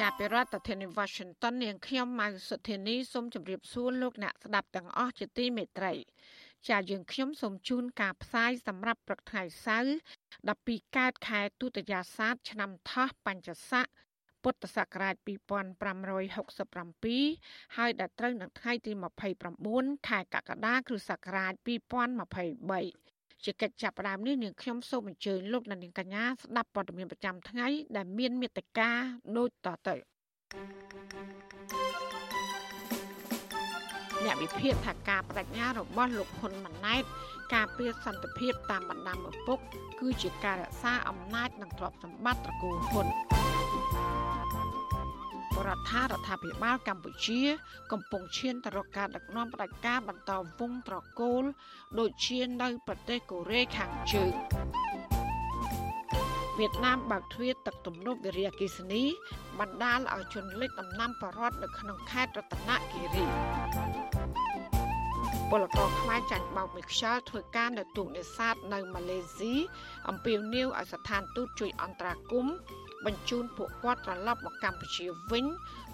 ចាប់ពីរដ្ឋធានី Washington នាងខ្ញុំម៉ៅសុធានីសូមជម្រាបសួរលោកអ្នកស្ដាប់ទាំងអស់ជាទីមេត្រី ចាយើងខ្ញុំសូមជូនការផ្សាយសម្រាប់ព្រឹកថ្ងៃសៅរ៍12កើតខែទុតិយាសាទឆ្នាំថោះបញ្ញស័កពុទ្ធសករាជ2567ហើយដល់ត្រូវនៅថ្ងៃទី29ខែកក្កដាគ្រិស្តសករាជ2023 ជាកិច្ចចាប់ផ្ដើមនេះនាងខ្ញុំសូមអញ្ជើញលោកអ្នកនាងកញ្ញាស្ដាប់ព័ត៌មានប្រចាំថ្ងៃដែលមានមេត្តាដូចតទៅអ្នកវិភាគថាការបដិញ្ញារបស់លោកហ៊ុនម៉ាណែតការពារសន្តិភាពតាមបណ្ដាំឪពុក គឺជាការរក្សាអំណាចនិងទ្រព្យសម្បត្តិត្រកូលហ៊ុន រដ្ឋារដ្ឋាភិបាលកម្ពុជា កំពុងឈានទៅរកការដឹកនាំផ្ដាច់ការបន្តវងត្រកូល ដូចជានៅប្រទេសកូរ៉េខាងជើងវៀតណាមបើកទ្វារទឹកទំនប់វិរិយអគិសនីបណ្ដាលឲ្យជនលិចដំណាំបរតនៅក្នុងខេត្តរតនគិរីពលករខ្មែរចាញ់បោកមួយខ្យល់ធ្វើការនៅទូកនេសាទនៅម៉ាឡេស៊ីអំពាវនាវឲ្យស្ថានទូតជួយអន្តរាគមន៍ បញ្ជូនពួកគាត់ត្រឡប់មកកម្ពុជាវិញ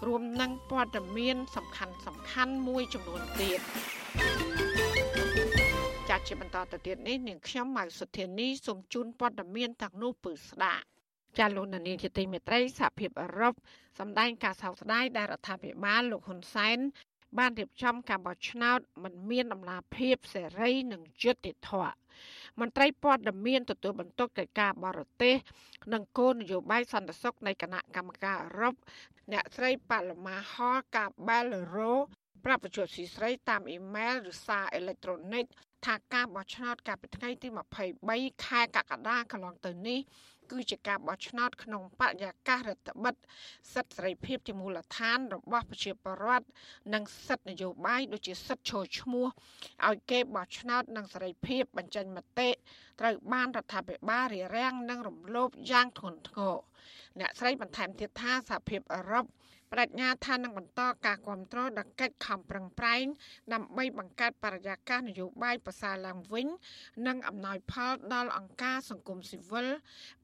រួមនឹងព័ត៌មាន សំខាន់សំខាន់មួយចំនួនទៀតចាត់ជាបន្តទៅទៀតនេះនាងខ្ញុំម៉ៅសុធានីសូមជូនព័ត៌មានទាំងនោះពឺស្ដាប់ចាលោកនាងជាទីមេត្រីសហភាពអឺរ៉ុបសម្ដែងការសោកស្ដាយដែលរដ្ឋាភិបាលលោកហ៊ុនសែន បានរៀបចំការបោះឆ្នោតមិនមានដំណាភាពសេរីនិងយុត្តិធម៌មន្ត្រីព័ត៌មានទទួលបន្ទុកកិច្ចការបរទេស និងគោលនយោបាយសន្តិសុខនៃគណៈកម្មការអឺរ៉ុបអ្នកស្រីប៉ាឡូម៉ាហលកាបែលរ៉ូប្រាប់បញ្ជាស៊ីស្រីតាមអ៊ីមែលឬសារអេឡិចត្រូនិកថាការបោះឆ្នោតកាលពីថ្ងៃទី23ខែកក្កដាកន្លងទៅនេះ គឺជាការបោះឆ្នោតក្នុងបរិយាកាសរដ្ឋបិទសិទ្ធិសេរីភាពជាមូលដ្ឋានរបស់ប្រជាពលរដ្ឋនិងសិទ្ធិនយោបាយដូចជាសិទ្ធិចូលឈ្មោះឲ្យគេបោះឆ្នោតនិងសេរីភាពបញ្ចេញមតិត្រូវបានរដ្ឋាភិបាលរារាំងនិងរំលោភយ៉ាងធ្ងន់ធ្ងរអ្នកស្រីបន្ថែមទៀតថាសហភាពអឺរ៉ុប បដិញ្ញាថានឹងបន្តការគ្រប់គ្រងដល់កិច្ចខំប្រឹងប្រែងដើម្បីបង្កើតបរិយាកាសនយោបាយប្រសើរឡើងវិញ និងអំណោយផលដល់អង្គការសង្គមស៊ីវិល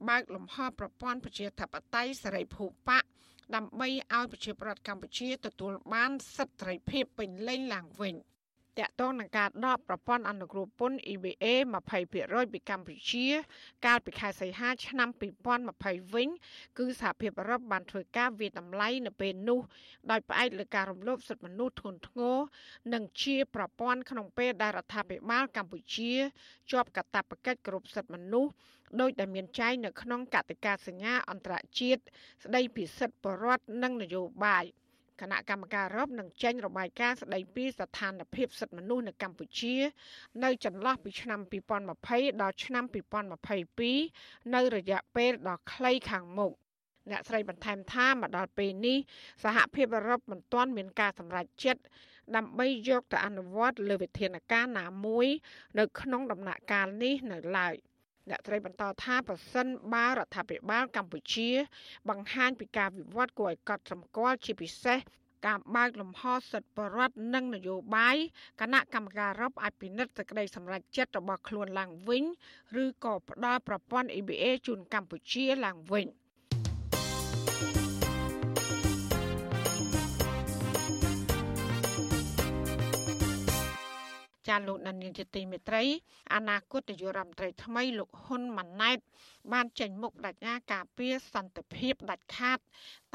បើកលំហប្រព័ន្ធប្រជាធិបតេយ្យសេរីភូប៉ាដើម្បីឲ្យប្រជាប្រដ្ឋកម្ពុជាទទួលបានសិទ្ធិសេរីភាពពេញលេញឡើងវិញ។ តាក់ទងនឹងការដកប្រព័ន្ធអនុគ្រោះពន្ធ EBA 20%ពីកម្ពុជា កាលពីខែសីហាឆ្នាំ2020វិញ គឺសហភាពអឺរ៉ុបបានធ្វើការវិតម្លៃនៅពេលនោះដោយផ្អែកលើការរំលោភសិទ្ធិមនុស្សធ្ងន់ធ្ងរនិងជាប្រព័ន្ធក្នុងពេលដែលរដ្ឋាភិបាលកម្ពុជាជាប់កាតព្វកិច្ចគ្រប់សិទ្ធិមនុស្សដោយដែលមានចែងនៅក្នុងកតិកាសញ្ញាអន្តរជាតិស្ដីពីសិទ្ធិបរដ្ឋនិងនយោបាយ។ គណៈកម្មការអឺរ៉ុបនឹងចេញរបាយការណ៍ស្ដីពីស្ថានភាពសិទ្ធិមនុស្សនៅកម្ពុជា នៅចន្លោះពីឆ្នាំ2020ដល់ឆ្នាំ2022នៅរយៈពេលដ៏ខ្លីខាងមុខអ្នកស្រីបន្ថែមថាមកដល់ពេលនេះសហភាពអឺរ៉ុបមិនទាន់មានការសម្រេចចិត្តដើម្បីយកទៅអនុវត្តលើវិធានការណាមួយ នៅក្នុងដំណាក់កាលនេះនៅឡើយ។ អ្នកត្រីបន្តថាប្រសិនបើរដ្ឋាភិបាលកម្ពុជា បង្ហាញពីការវិវត្តគួរឲ្យកត់សម្គាល់ជាពិសេសការបើកលំហសិទ្ធិបរដ្ឋនិងនយោបាយគណៈកម្មការអឺរ៉ុបអាចពិនិត្យសេចក្តីសម្រេចចិត្តរបស់ខ្លួនឡើងវិញ ឬក៏ផ្ដល់ប្រព័ន្ធ EBA ជូនកម្ពុជាឡើងវិញ។ ចាលោកដានៀងជាទីមេត្រីអនាគតនាយករដ្ឋមន្ត្រីថ្មីលោកហ៊ុនម៉ាណែត បានចេញមុខបដិញ្ញាការពារសន្តិភាពដាច់ខាត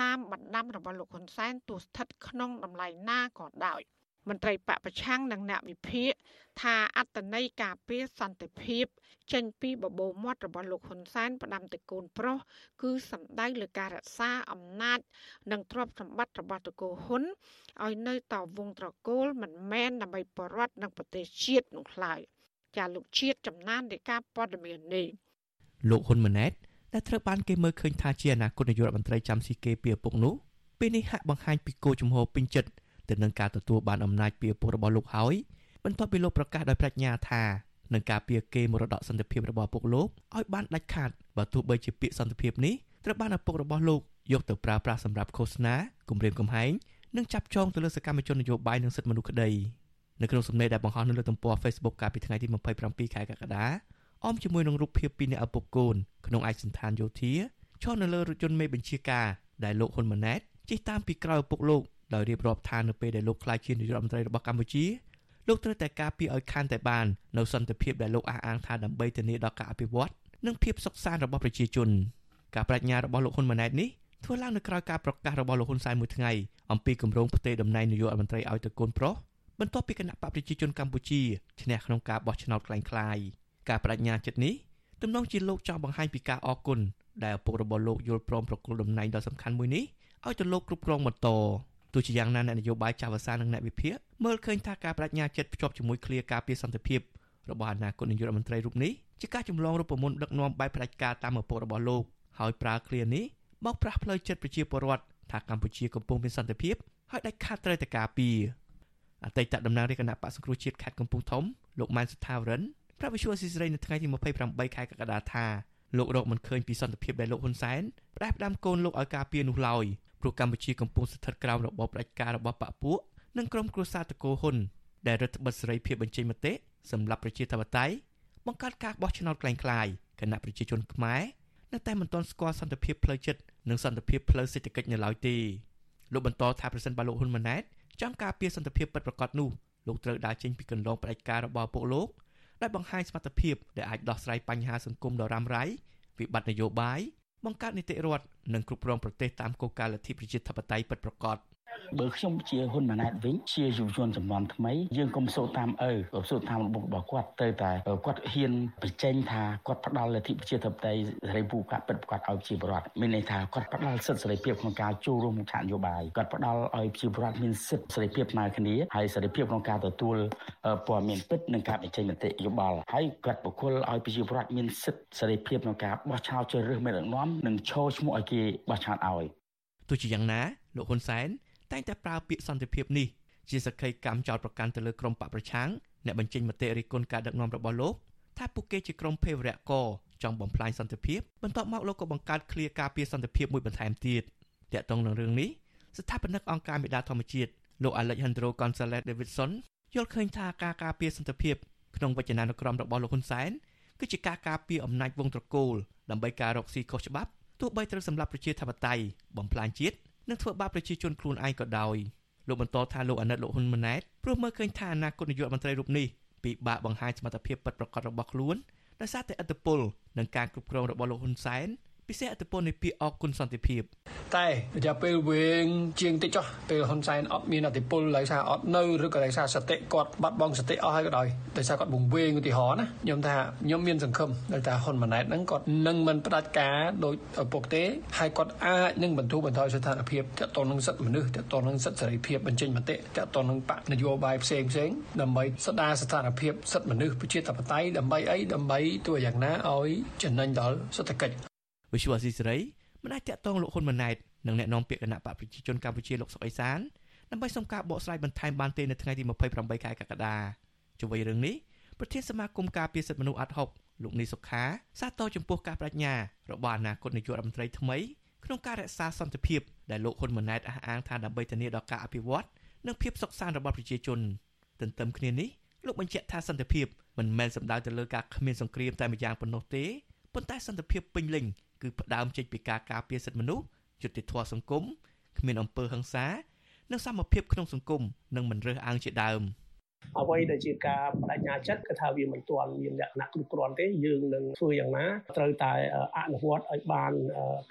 តាមបណ្ដាំរបស់លោកហ៊ុនសែនទោះស្ថិតក្នុងតម្លៃណាក៏ដោយ។ មន្ត្រីបពប្រឆាំងនិងអ្នកវិភាគថាអត្តន័យការពារសន្តិភាព ចេញពីបបោមាត់របស់លោកហ៊ុនសែនផ្ដាំទៅកូនប្រុសគឺសម្ដៅលើការរក្សាអំណាច និងទ្រព្យសម្បត្តិរបស់តកូហ៊ុនឲ្យនៅតវងត្រកូលមិនមែនដើម្បីបរដ្ឋនិងប្រទេសជាតិនោះឡើយចាលោកជាតិចំណាននៃការព័ត៌មាននេះលោកហ៊ុនម៉ាណែតដែលត្រូវបានគេមើលឃើញថាជាអនាគតនាយករដ្ឋមន្ត្រីចាំស៊ីគេពីឪពុកនោះពេលនេះហាក់បង្ហាញពីគោលជំហរពេញចិត្ត ទៅនឹងការទទួលបានអំណាចពីឪពុករបស់លោកហើយបន្ទាប់ពីលោកប្រកាសដោយប្រាជ្ញាថានឹងការពៀគេមរតកសន្តិភាពរបស់ឪពុកលោកឲ្យបានដាច់ខាតបើទោះបីជាពាក្យសន្តិភាពនេះត្រូវបានឪពុករបស់លោកយកទៅប្រើប្រាស់សម្រាប់ឃោសនាគម្រាមកំហែងនិងចាប់ចងទៅលើសកម្មជននយោបាយនិងសិទ្ធិមនុស្សក្តីនៅក្នុងសម្ដីដែលបង្ហោះនៅលើទំព័រ Facebook កាលពីថ្ងៃទី27ខែកក្កដាអមជាមួយនឹងរូបភាពពីអ្នកឪពុកកូនក្នុងឯកសណ្ឋានយោធាឈរនៅលើរថយន្តមេបញ្ជាការដែលលោកហ៊ុនម៉ាណែតជិះតាមពីក្រោយឪពុកលោក ដោយរៀបរាប់ថានៅពេលដែលលោកក្លាយជានាយករដ្ឋមន្ត្រីរបស់កម្ពុជាលោកត្រូវតែការពារឲ្យខាន់តែបាននៅសន្តិភាពដែលលោកអះអាងថាដើម្បីធានាដល់ការអភិវឌ្ឍនិងភាពសុខសាន្តរបស់ប្រជាជនការបញ្ញារបស់លោកហ៊ុនម៉ាណែតនេះធ្វើឡើងនៅក្រៅការប្រកាសរបស់លោកហ៊ុនសែនមួយថ្ងៃអំពីគម្រោងផ្ទេរតំណែងនាយករដ្ឋមន្ត្រីឲ្យទៅកូនប្រុសបន្ទាប់ពីគណៈបកប្រជាជនកម្ពុជាឈ្នះក្នុងការបោះឆ្នោតคล้ายៗការបដិញ្ញាចិត្តនេះទំនងជាលោកចង់បង្ហាញពីការអរគុណដែលឪពុករបស់លោកយល់ព្រមប្រគល់តំណែងដ៏សំខាន់មួយនេះឲ្យទៅលោកគ្រប់គ្រងបន្ត ទោះជាយ៉ាងណាអ្នកនយោបាយចាស់វសានិងអ្នកវិភាគមើលឃើញថាការបដិញ្ញាចិត្តភ្ជាប់ជាមួយឃ្លាការពារសន្តិភាពរបស់អាណាគតនាយករដ្ឋមន្ត្រីរូបនេះជាការចម្លងរូបមន្តដឹកនាំបែបផ្ដាច់ការតាមឪពុករបស់លោកហើយប្រើឃ្លានេះបោកប្រាស់ផ្លូវចិត្តប្រជាពលរដ្ឋថាកម្ពុជាកំពុងមានសន្តិភាពហើយដាច់ខាតត្រូវតែការពារអតីតតំណាងរាជគណៈបកសង្គ្រោះជាតិខេត្តកំពង់ធំលោកម៉ែនសុថាវរិនប្រាប់វិសុវស៊ីស្រីនៅថ្ងៃទី28ខែកក្កដាថាលោករកមិនឃើញពីសន្តិភាពដែលលោកហ៊ុនសែនផ្ដាស់ផ្ដាំកូនលោកឲ្យការពារនោះឡើយ ព្រោះកម្ពុជាកំពុងស្ថិតក្រោមរបបផ្ដាច់ការរបស់បកពួកនិងក្រុមគ្រួសារតកូហ៊ុនដែលរដ្ឋបិទសេរីភាពបញ្ចេញមតិសម្រាប់ប្រជាធិបតេយ្យបង្កើតការបោះឆ្នោតក្លែងក្លាយគណៈប្រជាជនខ្មែរនៅតែមិនទាន់ស្គាល់សន្តិភាពផ្លូវចិត្តនិងសន្តិភាពផ្លូវសេដ្ឋកិច្ចនៅឡើយទេលោកបន្តថាប្រសិនបើលោកហ៊ុនម៉ាណែតចង់ការពារសន្តិភាពពិតប្រាកដនោះលោកត្រូវដើរចេញពីកន្លងផ្ដាច់ការរបស់ពួកលោកដែលបង្ហាញសមត្ថភាពដែលអាចដោះស្រាយបញ្ហាសង្គមដ៏រ៉ាំរ៉ៃវិបត្តិនយោបាយ បង្កើតនីតិរដ្ឋនិងគ្រប់គ្រងប្រទេសតាមគោលការណ៍លទ្ធិប្រជាធិបតេយ្យពិតប្រាកដ បើខ្ញុំជាហ៊ុនម៉ាណែតវិញជាយុវជនចំនួនថ្មីយើងកុំសូតាមឪកុំសូតាមរបបរបស់គាត់ទៅតែគាត់ហ៊ានបញ្ចេញថាគាត់ផ្ដាល់លទ្ធិប្រជាធិបតេយ្យសេរីភូកាពិតប្រាកដឲ្យប្រជាពលរដ្ឋមានន័យថាគាត់ផ្ដាល់សិទ្ធិសេរីភាពក្នុងការចូលរួមក្នុងឆាកនយោបាយគាត់ផ្ដាល់ឲ្យប្រជាពលរដ្ឋមានសិទ្ធិសេរីភាពស្មើគ្នាហើយសេរីភាពក្នុងការទទួលព័ត៌មានពិតនិងការបញ្ចេញមតិយោបល់ហើយគាត់បុគ្គលឲ្យប្រជាពលរដ្ឋមានសិទ្ធិសេរីភាពក្នុងការបោះឆ្នោតជ្រើសរើសមេដឹកនាំនិងឈរឈ្មោះឲ្យគេបោះឆ្នោតឲ្យទោះជាយ៉ាងណាលោកហ៊ុនសែន តែងតែប្រើពាក្យសន្តិភាពនេះជាសក្ខីកម្មចោតប្រកាន់ទៅលើក្រុមបកប្រឆាំងអ្នកបញ្ចេញមតិរិះគន់ការដឹកនាំរបស់លោកថាពួកគេជាក្រុមភេរវរៈកចង់បំផ្លាញសន្តិភាពបន្ទាប់មកលោកក៏បង្កើតឃ្លាការពារសន្តិភាពមួយបន្ថែមទៀតតាក់ទងនឹងរឿងនេះស្ថាបនិកអង្គការមេដាធម្មជាតិលោក Alejandro Gonzalez Davidson យល់ឃើញថាការការពារសន្តិភាពក្នុងវចនានុក្រមរបស់លោកហ៊ុនសែនគឺជាការការពារអំណាចវងត្រកូលដើម្បីការរកស៊ីខុសច្បាប់ទោះបីត្រូវសម្លាប់ប្រជាធិបតេយ្យបំផ្លាញជាតិ និងធ្វើបាបប្រជាជនខ្លួនឯងក៏ដោយលោកបន្តថាលោកអាណិតលោកហ៊ុនម៉ាណែតព្រោះមើលឃើញថាអនាគតនាយករដ្ឋមន្ត្រីរូបនេះពិបាកបង្ហាញសមត្ថភាពពិតប្រាកដរបស់ខ្លួនដោយសារតែឥទ្ធិពលនិងការគ្រប់គ្រងរបស់លោកហ៊ុនសែន ពិសេសអត្តពលនៃពាក្យអគុណសន្តិភាពតែរយៈពេលវែងជាងតិចចុះពេលហ៊ុនសែនអត់មានអត្តពលដោយសារអត់នៅឬក៏ដោយសារសតិគាត់បាត់បង់សតិអស់ហើយក៏ដោយដោយសារគាត់វង្វេងឧទាហរណ៍ណាខ្ញុំថាខ្ញុំមានសង្ឃឹមដោយថាហ៊ុនម៉ាណែតហ្នឹងគាត់នឹងមិនផ្ដាច់ការដោយឪពុកទេហើយគាត់អាចនឹងបន្ធូរបន្ថយស្ថានភាពទាក់ទងនឹងសិទ្ធិមនុស្សទាក់ទងនឹងសិទ្ធិសេរីភាពបញ្ចេញមតិទាក់ទងនឹងបកនយោបាយផ្សេងផ្សេងដើម្បីស្ដារស្ថានភាពសិទ្ធិមនុស្សប្រជាធិបតេយ្យដើម្បីអីដើម្បីទោះយ៉ាងណាឲ្យចំណេញដល់សេដ្ឋកិច្ច វិសុវអាស៊ីសេរីមិនអាចតាក់ទងលោកហ៊ុនម៉ាណែតនិងអ្នកនាំពាក្យគណៈបកប្រជាជនកម្ពុជាលោកសុកអេសានដើម្បីសុំការបកស្រាយបន្ថែមបានទេនៅថ្ងៃទី28ខែកក្កដាជួយរឿងនេះប្រធានសមាគមការពារសិទ្ធិមនុស្សអាត់ហុកលោកនីសុខាសាទរចំពោះការបដិញ្ញារបស់អនាគតនាយករដ្ឋមន្ត្រីថ្មីក្នុងការរក្សាសន្តិភាពដែលលោកហ៊ុនម៉ាណែតអះអាងថាដើម្បីធានាដល់ការអភិវឌ្ឍនិងភាពសុខសាន្តរបស់ប្រជាជនទន្ទឹមគ្នានេះលោកបញ្ជាក់ថាសន្តិភាពមិនមែនសំដៅទៅលើការគ្មានសង្គ្រាមតែម្យ៉ាងប៉ុណ្ណោះទេប៉ុន្តែសន្តិភាពពេញលេញ គឺផ្ដើមចេញពីការការពារសិទ្ធិមនុស្សយុត្តិធម៌សង្គមគ្មានអំពើហិង្សានិងសមភាពក្នុងសង្គមនិងមិនរើសអើងជាដើម។ អ្វីដែលជាការបដិញ្ញាចិត្តគឺថាវាមិនទាន់មានលក្ខណៈគ្រប់គ្រាន់ទេយើងនឹងធ្វើយ៉ាងណាត្រូវតែអនុវត្តឲ្យបាន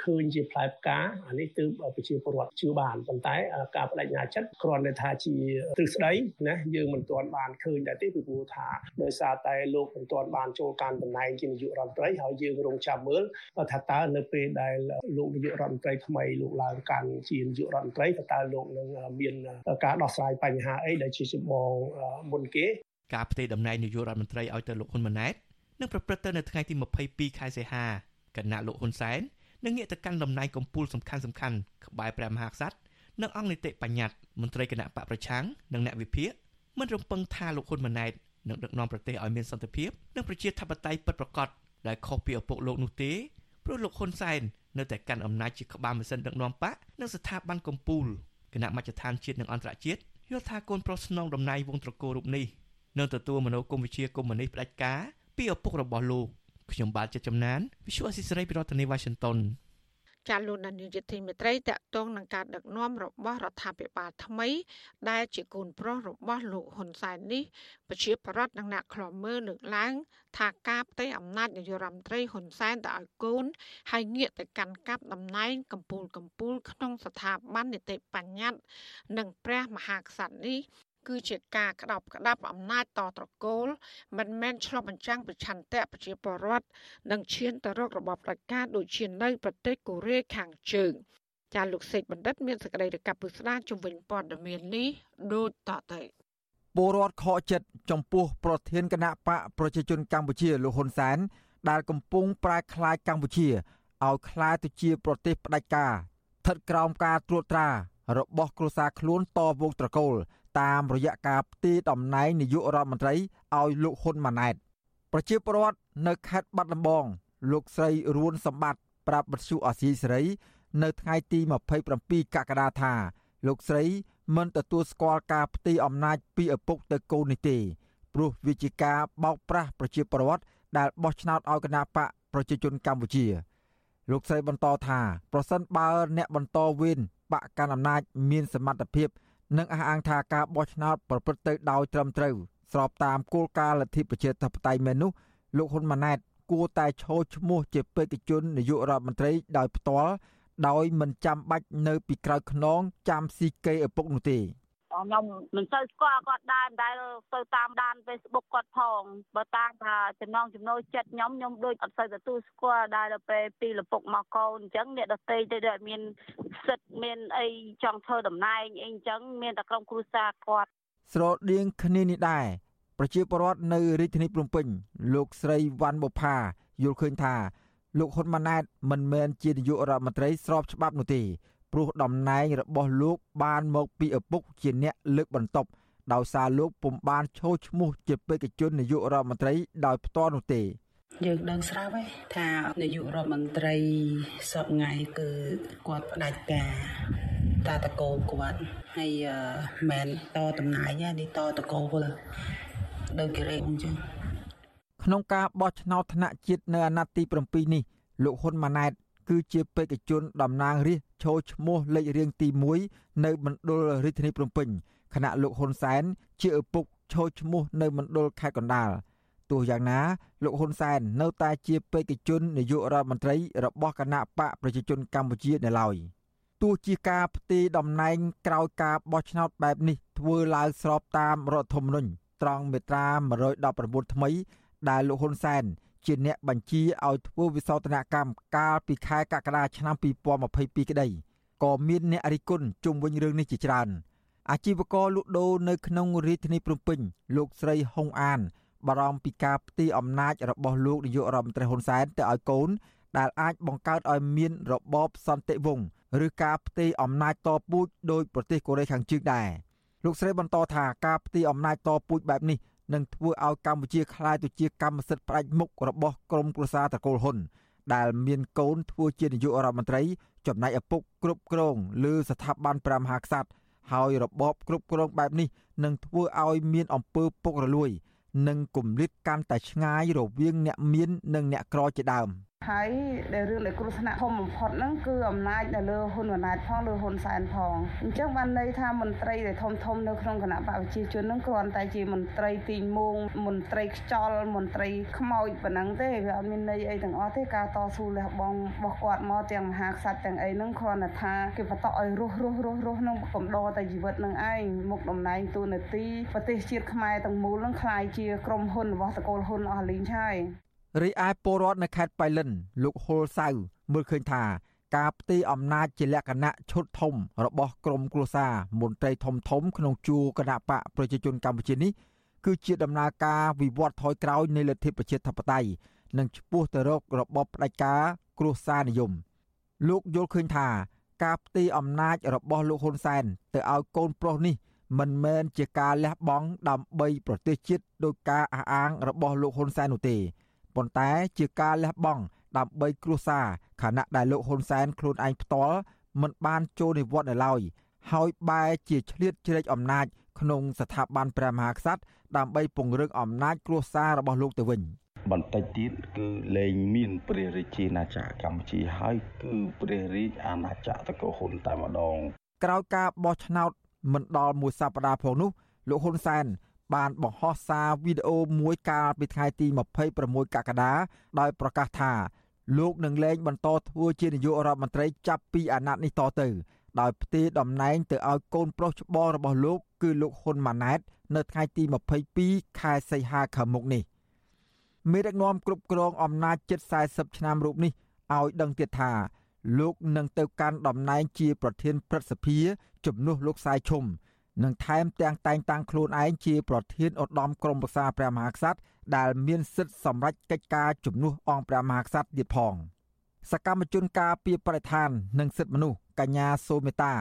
ឃើញជាផ្លែផ្កាអានេះគឺប្រជាពលរដ្ឋជឿបានប៉ុន្តែការបដិញ្ញាចិត្តគ្រាន់តែថាជាទ្រឹស្ដីណាយើងមិនទាន់បានឃើញដែរទេពីព្រោះថាដោយសារតែលោកមិនទាន់បានចូលកាន់តំណែងជានាយករដ្ឋមន្ត្រីហើយយើងរងចាំមើលថាតើនៅពេលដែលលោកនាយករដ្ឋមន្ត្រីថ្មីលោកឡើងកាន់ជានាយករដ្ឋមន្ត្រីតើលោកនឹងមានការដោះស្រាយបញ្ហាអីដែលជាចម្បងមុនគេការផ្ទេរតំណែងនាយករដ្ឋមន្ត្រីឲ្យទៅលោកហ៊ុនម៉ាណែតនឹងប្រព្រឹត្តទៅនៅថ្ងៃទី22ខែសីហាគណៈលោកហ៊ុនសែននឹងងាកទៅកាន់តំណែងកម្ពុជាសំខាន់សំខាន់ក្បែរព្រះមហាក្សត្រនិងអង្គនីតិបញ្ញត្តិមន្ត្រីគណៈបកប្រឆាំងនិងអ្នកវិភាគមិនរំពឹងថាលោកហ៊ុនម៉ាណែតនឹងដឹកនាំប្រទេសឲ្យមានសន្តិភាពនិងប្រជាធិបតេយ្យពិតប្រាកដដែលខុសពីឪពុកលោកនោះទេព្រោះលោកហ៊ុនសែននៅតែកាន់អំណាចជាក្បាលម៉ាស៊ីនដឹកនាំបកនិងស្ថាប័នកម្ពុជាគណៈមជ្ឈដ្ឋានជាតិនិងអន្តរជាតិ យល់ថាកូនប្រុសស្នងតំណែងវងត្រកូលរូបនេះនឹងទទួលមនោគមវិជ្ជាកុម្មុយនីសផ្ដាច់ការពីឪពុករបស់លោកខ្ញុំបាទជាចំណាន Visual Assisray ពីរដ្ឋធានី Washington ចាលោកនាយកទីមេត្រីតកតងនឹងការដឹកនាំរបស់រដ្ឋាភិបាលថ្មី ដែលជាកូនប្រុសរបស់លោកហ៊ុនសែននេះប្រជាប្រដ្ឋនិងអ្នកខ្លាំមើលលើកឡើង ថាការផ្ទៃអំណាចនាយករដ្ឋមន្ត្រីហ៊ុនសែនទៅឲ្យកូនហើយងាកទៅកាន់កាប់តំណែងកម្ពូលកម្ពូលក្នុងស្ថាប័ននីតិបញ្ញត្តិនិងព្រះមហាក្សត្រនេះ គឺជាការក្តោបក្តាប់អំណាចតត្រកូល មិនមែនឆ្លុះបញ្ចាំងពីឆន្ទៈប្រជាពលរដ្ឋនិងឈានទៅរករបបផ្ដាច់ការដូចជានៅប្រទេសកូរ៉េខាងជើងចាលោកសេកបណ្ឌិតមានសេចក្តីរកាប់ពុស្ដាជំវិញព័ត៌មាននេះដូចតទៅពលរដ្ឋខកចិត្តចំពោះប្រធានគណៈបកប្រជាជនកម្ពុជាលោកហ៊ុនសែនដែលកំពុងប្រែក្លាយកម្ពុជាឲ្យក្លាយទៅជាប្រទេសផ្ដាច់ការស្ថិតក្រោមការត្រួតត្រារបស់គ្រួសារខ្លួនតវងត្រកូល តាមរយៈការផ្ទេរតំណែងនាយករដ្ឋមន្ត្រីឲ្យលោកហ៊ុនម៉ាណែតប្រជាពលរដ្ឋនៅខេត្តបាត់ដំបងលោកស្រីរួនសម្បត្តិប្រាប់បទសុអសីសេរីនៅថ្ងៃទី27កក្កដាថា លោកស្រីមិនទទួលស្គាល់ការផ្ទេរអំណាចពីឪពុកទៅកូននេះទេព្រោះវាជាការបោកប្រាស់ប្រជាពលរដ្ឋដែលបោះឆ្នោតឲ្យគណៈបកប្រជាជនកម្ពុជា លោកស្រីបន្តថា ប្រសិនបើអ្នកបន្តវេនបកកាន់អំណាចមានសមត្ថភាព និងអះអាងថាការបោះឆ្នោតប្រព្រឹត្តទៅដោយត្រឹមត្រូវស្របតាមគោលការណ៍លទ្ធិប្រជាធិបតេយ្យមែននោះលោកហ៊ុនម៉ាណែតគួរតែឈរឈ្មោះជាបេក្ខជននាយករដ្ឋមន្ត្រីដោយផ្ទាល់ដោយមិនចាំបាច់នៅពីក្រោយខ្នងចាំស៊ីកេឪពុកនោះទេ ខ្ញុំមិនសូវស្គាល់គាត់ដែរដែលទៅតាមដាន Facebook គាត់ផងបើតាមថាចំណងចំណូលចិត្តខ្ញុំខ្ញុំដូចអត់សូវទទួលស្គាល់ដែរដល់ពេលពីលពុកមកកូនអញ្ចឹងអ្នកដតីទៅដែលមានសិទ្ធមានអីចង់ធ្វើតំណែងអីអញ្ចឹងមានតែក្រុមគ្រួសារគាត់ស្រដៀងគ្នានេះដែរប្រជាពលរដ្ឋនៅរាជធានីភ្នំពេញលោកស្រីវ៉ាន់បុផាយល់ឃើញថាលោកហ៊ុនម៉ាណែតមិនមែនជានាយករដ្ឋមន្ត្រីស្របច្បាប់នោះទេ ព្រោះតំណែងរបស់លោកបានមកពីឪពុកជាអ្នកលើកបន្ទប់ដោយសារលោកពុំបានឈោឈ្មោះជាបេក្ខជននាយករដ្ឋមន្ត្រីដោយផ្ទាល់នោះទេយើងដឹងស្រាប់ហើយថានាយករដ្ឋមន្ត្រីសពថ្ងៃគឺគាត់ផ្ដាច់ការតាតកោគាត់ហើយមិនតតំណែងនេះតតកោដូចគេរេអញ្ចឹងក្នុងការបោះឆ្នោតថ្នាក់ជាតិនៅអាណត្តិទី7នេះលោកហ៊ុនម៉ាណែតគឺជាបេក្ខជនតំណាងរាស្ត្រ ឈរឈ្មោះលេខរៀងទី1នៅមណ្ឌលរាជធានីភ្នំពេញខណៈលោកហ៊ុនសែនជាឪពុកឈរឈ្មោះនៅមណ្ឌលខេត្តកណ្ដាលទោះយ៉ាងណាលោកហ៊ុនសែននៅតែជាបេក្ខជននាយករដ្ឋមន្ត្រីរបស់គណៈបកប្រជាជនកម្ពុជានៅឡើយទោះជាការផ្ទេរតំណែងក្រោយការបោះឆ្នោតបែបនេះធ្វើឡើងស្របតាមរដ្ឋធម្មនុញ្ញត្រង់មាត្រា119ថ្មីដែលលោកហ៊ុនសែន ជាអ្នកបញ្ជាឲ្យធ្វើវិសោធនកម្មកាលពីខែកក្កដាឆ្នាំ2022ក្តីក៏មានអ្នករិះគន់ជុំវិញរឿងនេះជាច្រើនអាជីវករលក់ដូរនៅក្នុងរាជធានីភ្នំពេញលោកស្រីហុងអាន បារម្ភពីការផ្ទេរអំណាចរបស់លោកនាយករដ្ឋមន្ត្រីហ៊ុនសែនទៅឲ្យកូន ដែលអាចបង្កើតឲ្យមានរបបសន្តិវង្សឬការផ្ទេរអំណាចតពូជដោយប្រទេសកូរ៉េខាងជើងដែរលោកស្រីបន្តថាការផ្ទេរអំណាចតពូជបែបនេះ នឹងធ្វើឲ្យកម្ពុជាក្លាយទៅជាកម្មសិទ្ធិផ្ដាច់មុខរបស់ក្រមគ្រួសារតកូលហ៊ុនដែលមានកូនធ្វើជានាយករដ្ឋមន្ត្រីចំណែកឪពុកគ្រប់គ្រងលើស្ថាប័នព្រះមហាក្សត្រហើយរបបគ្រប់គ្រងបែបនេះនឹងធ្វើឲ្យមានអំពើពុករលួយ និងគម្លាតកាន់តែឆ្ងាយរវាងអ្នកមាននិងអ្នកក្រជាដើម។ហើយដែលរឿងដែលគ្រោះថ្នាក់ធំបំផុតហ្នឹងគឺអំណាចនៅលើហ៊ុនម៉ាណែតផងលើហ៊ុនសែនផងអញ្ចឹងបានន័យថាមន្ត្រីដែលធំធំនៅក្នុងគណៈបកប្រជាជនហ្នឹងគ្រាន់តែជាមន្ត្រីទីមងមន្ត្រីខ្ចលមន្ត្រីខ្មោចប៉ុណ្ណឹងទេវាអត់មានន័យអីទាំងអស់ទេការតស៊ូលះបង់របស់គាត់មកទាំងមហាក្សត្រទាំងអីហ្នឹងគ្រាន់តែថាគេបន្តឲ្យរស់រស់រស់រស់នឹងកំដរតែជីវិតនឹងឯងមុខតំណែងទូនាទីប្រទេសជាតិខ្មែរទាំងមូលនឹងคล้ายជាក្រុមហ៊ុនរបស់តកូលហ៊ុនអស់លីងហើយ រីឯពលរដ្ឋនៅខេត្តបៃលិន លោកហុលសៅមើលឃើញថា ការផ្ទេរអំណាចជាលក្ខណៈឈុតធំ របស់ក្រមគ្រួសារមន្ត្រីធំធំក្នុងជួរគណៈបកប្រជាជនកម្ពុជានេះគឺជាដំណើរការវិវត្តថយក្រោយនៃលទ្ធិប្រជាធិបតេយ្យនិងឆ្ពោះទៅរករបបផ្ដាច់ការគ្រួសារនិយម លោកយល់ឃើញថាការផ្ទេរអំណាចរបស់លោកហ៊ុនសែនទៅឲ្យកូនប្រុសនេះមិនមែនជាការលះបង់ដើម្បីប្រទេសជាតិដោយការអះអាងរបស់លោកហ៊ុនសែននោះទេ ប៉ុន្តែជាការលះបង់ដើម្បីគ្រួសារខណៈដែលលោកហ៊ុនសែនខ្លួនឯងផ្ទាល់មិនបានចូលនិវត្តន៍នៅឡើយហើយបែរជាឆ្លៀតជ្រែកអំណាចក្នុងស្ថាប័នព្រះមហាក្សត្រដើម្បីពង្រឹងអំណាចគ្រួសាររបស់លោកទៅវិញបន្តិចទៀតគឺលែងមានព្រះរាជាណាចក្រកម្ពុជាហើយគឺព្រះរាជអាណាចក្រតកោហ៊ុនតែម្ដងក្រោយការបោះឆ្នោតមិនដល់មួយសប្តាហ៍ផងនោះលោកហ៊ុនសែន បានបង្ហោះសារវីដេអូមួយកាលពីថ្ងៃទី26កក្កដាដោយប្រកាសថាលោកនឹងលែងបន្តធ្វើជានាយករដ្ឋមន្ត្រីចាប់ពីអាណត្តិនេះតទៅដោយផ្ទេរតំណែងទៅឲ្យកូនប្រុសច្បងរបស់លោកគឺលោកហ៊ុនម៉ាណែត នៅថ្ងៃទី22ខែសីហាខាងមុខនេះមេដឹកនាំគ្រប់គ្រងអំណាចជិត40ឆ្នាំរូបនេះឲ្យដឹងទៀតថាលោកនឹងទៅកាន់តំណែងជាប្រធានព្រឹទ្ធសភាជំនួសលោកសាយឈុំ និងថែមទាំងតែងតាំងខ្លួនឯងជាប្រធានឧត្តមក្រុមប្រឹក្សាព្រះមហាក្សត្រដែលមានសិទ្ធិសម្រេចកិច្ចការជំនួសអង្គព្រះមហាក្សត្រទៀតផងសកម្មជនការពីបរិស្ថាន និងសិទ្ធិមនុស្សកញ្ញាសូមេតា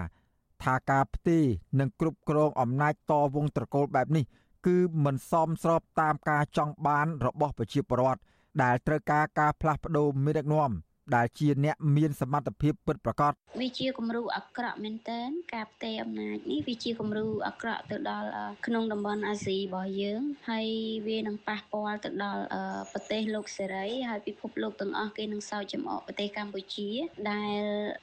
ថាការផ្ទេរនិងគ្រប់គ្រងអំណាចតវងត្រកូលបែបនេះ គឺមិនសមស្របតាមការចង់បានរបស់ប្រជាពលរដ្ឋដែលត្រូវការការផ្លាស់ប្ដូរមេដឹកនាំ ដែលជាអ្នកមានសមត្ថភាពពិតប្រាកដវាជាគំរូអាក្រក់មែនទែនការផ្ទេរអំណាចនេះវាជាគំរូអាក្រក់ទៅដល់ក្នុងតំបន់អាស៊ីរបស់យើងហើយវានឹងប៉ះពាល់ទៅដល់ប្រទេសលោកសេរីហើយពិភពលោកទាំងអស់គេនឹងសោកចំអកប្រទេសកម្ពុជា ដែល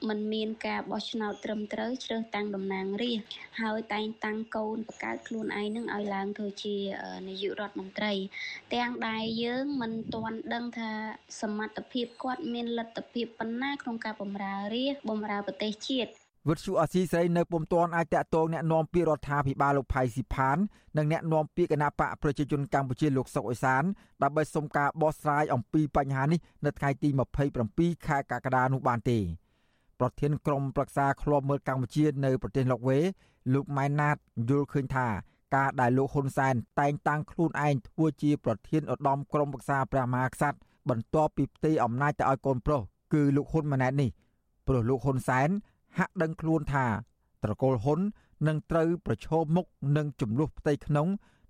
มันមានការបោះឆ្នោតត្រឹមត្រូវជ្រើសតាំងតំណាងរាស្ត្រហើយតែងតាំងកូនបង្កើតខ្លួនឯងនឹងឲ្យឡើងធ្វើជានាយករដ្ឋមន្ត្រី ទាំងដែលយើងមិនទាន់ដឹងថាសមត្ថភាពគាត់មានលទ្ទ្ធភាពប៉ុណ្ណាក្នុងការបម្រើរាជបម្រើប្រទេសជាតិវិទ្យុអស៊ីសេរីនៅពុំទាន់អាចតាក់ទងแนะនាំពាក្យរដ្ឋាភិបាលលោកផៃស៊ីផាននិងแนะនាំពាក្យគណៈបកប្រជាជនកម្ពុជាលោកសុកអេសានដើម្បីសុំការបោះស្រាយអំពីបញ្ហានេះនៅថ្ងៃទី27ខែកក្កដានោះបានទេប្រធានក្រុមប្រឹក្សាឃ្លាំមើលកម្ពុជានៅប្រទេសឡុកវេលោកម៉ែនណាតយល់ឃើញថាការដែលលោកហ៊ុនសែនតែងតាំងខ្លួនឯងធ្វើជាប្រធានឧត្តមក្រុមប្រឹក្សាព្រះមហាក្សត្រ បន្ទាប់ពីផ្ទេរអំណាចទៅឲ្យកូនប្រុសគឺលោកហ៊ុនម៉ាណែតនេះព្រោះលោកហ៊ុនសែនហាក់ដឹងខ្លួនថាត្រកូលហ៊ុននឹងត្រូវប្រឈមមុខនឹងចំនួនផ្ទៃក្នុង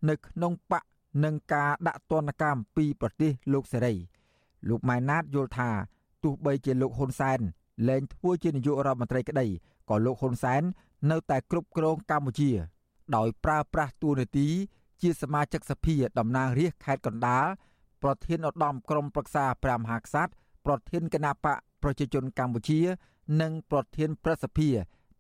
នៅក្នុងបកនឹងការដាក់ទណ្ឌកម្មពីប្រទេសលោកសេរីលោកម៉ែនណាតយល់ថាទោះបីជាលោកហ៊ុនសែនលែងធ្វើជានាយករដ្ឋមន្ត្រីក្តីក៏លោកហ៊ុនសែននៅតែគ្រប់គ្រងកម្ពុជា ដោយប្រើប្រាស់តួនាទីជាសមាជិកសភាតំណាងរាស្ត្រខេត្តកណ្ដាល ប្រធានឧត្តមក្រុមប្រឹក្សាព្រះមហាក្សត្រប្រធានគណៈបកប្រជាជនកម្ពុជា និងប្រធានប្រសិទ្ធិ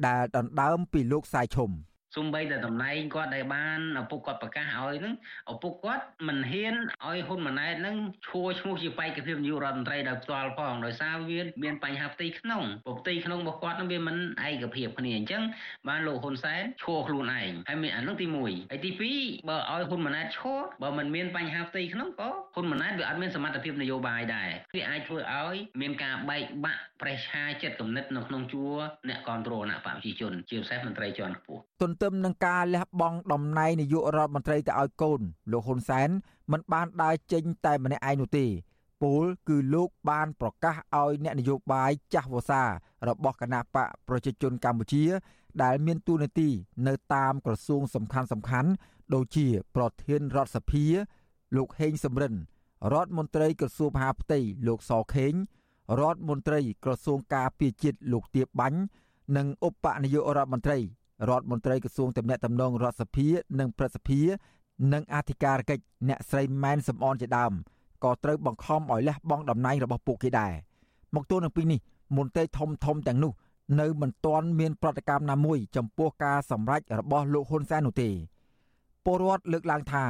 ដែលដណ្ដើមពីលោកសាយឈុំ។ សំបីតែតំណែងគាត់ដែលបានឪពុកគាត់ប្រកាសឲ្យហ្នឹងឪពុកគាត់មិនហ៊ានឲ្យហ៊ុនម៉ាណែតហ្នឹងឈួរឈ្មោះជាបេក្ខភាពនាយករដ្ឋមន្ត្រីដោយផ្ទាល់ផងដោយសារវាមានបញ្ហាផ្ទៃក្នុងផ្ទៃក្នុងរបស់គាត់ហ្នឹងវាមិនឯកភាពគ្នាអញ្ចឹងបានលោកហ៊ុនសែនឈួរខ្លួនឯងហើយមានអានោះទី1ហើយទី2បើឲ្យហ៊ុនម៉ាណែតឈួរបើមិនមានបញ្ហាផ្ទៃក្នុងក៏ហ៊ុនម៉ាណែតវាអត់មានសមត្ថភាពនយោបាយដែរវាអាចធ្វើឲ្យមានការបែកបាក់ប្រេះឆាចិត្តគំនិតនៅក្នុងជួរអ្នកគ្រប់គ្រងគណៈបព្វជិជនជាពិសេសមន្ត្រីជាន់ខ្ពស់ទន្ទឹមនឹងការលះបង់តំណែងនាយករដ្ឋមន្ត្រីទៅឲ្យកូន លោកហ៊ុនសែនមិនបានដើរចេញតែម្នាក់ឯងនោះទេពលគឺលោកបានប្រកាសឲ្យអ្នកនយោបាយចាស់វសារបស់គណៈបកប្រជាជនកម្ពុជា ដែលមានតួនាទីនៅតាមក្រសួងសំខាន់សំខាន់ដូចជា ប្រធានរដ្ឋសភា លោកហេងសំរិនរដ្ឋមន្ត្រីក្រសួងមហាផ្ទៃលោកសខេងរដ្ឋមន្ត្រីក្រសួងការពារជាតិលោកទៀបបាញ់និងឧបនាយករដ្ឋមន្ត្រី រដ្ឋមន្ត្រីក្រសួងទំនាក់ទំនងរដ្ឋសភានិងព្រឹទ្ធសភានិងអធិការកិច្ចអ្នកស្រីម៉ែនសំអនជាដើមក៏ត្រូវបង្ខំឲ្យលះបង់តំណែងរបស់ពួកគេដែរមកទល់នឹងពេលនេះមន្ត្រីធំធំទាំងនោះនៅមិនទាន់មានប្រតិកម្មណាមួយចំពោះការសម្រេចរបស់លោកហ៊ុនសែននោះទេពលរដ្ឋលើកឡើងថា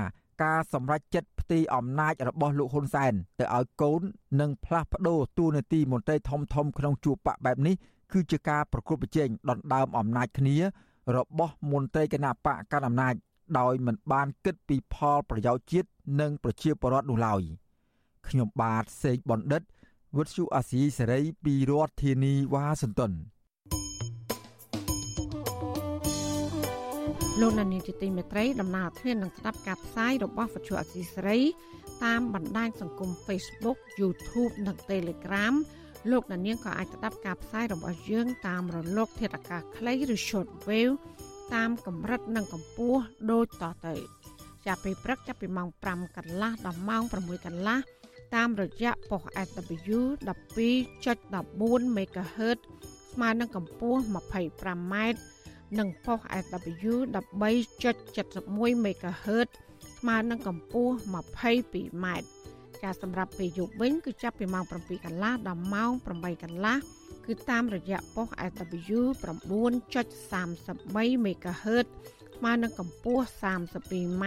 ការសម្រេចចិត្តផ្ទេរអំណាចរបស់លោកហ៊ុនសែនទៅឲ្យកូននិងផ្លាស់ប្ដូរតួនាទីមន្ត្រីធំធំក្នុងជួរបកបែបនេះគឺជាការប្រកួតប្រជែងដណ្ដើមអំណាចគ្នា របស់មន្ត្រីគណៈបកកណ្ដាលអំណាចដោយមិនបានគិតពីផលប្រយោជន៍ជាតិនិងប្រជាពលរដ្ឋនោះឡើយខ្ញុំបាទសេកបណ្ឌិតវុទ្ធុអាស៊ីសេរីពីរដ្ឋធានីវ៉ាស៊ីនតោនលោកនានីជាទីមេត្រីដំណើរធាននឹងស្ដាប់ការផ្សាយរបស់វិទ្យុអាស៊ីសេរីតាមបណ្ដាញសង្គម Facebook YouTube និង Telegram លោកអ្នកនាងក៏អាចស្ដាប់ការផ្សាយរបស់យើងតាមរលក ធាតុអាកាសខ្លីឬ short wave តាមកម្រិតនិងកម្ពស់ដូចតទៅចាប់ពីព្រឹកចាប់ពីម៉ោង5កន្លះដល់ម៉ោង6កន្លះតាមរយៈប៉ុស SW 12.14 MHz ស្មើនឹងកម្ពស់ 25m និងប៉ុស SW 13.71 MHz ស្មើនឹងកម្ពស់ 22m ការសម្រាប់ពេលយប់វិញគឺចាប់ពីម៉ោង7កន្លះដល់ម៉ោង8កន្លះគឺតាមរយៈប៉ុស SW 9.33 MHz ស្មើនឹងកម្ពស់ 32m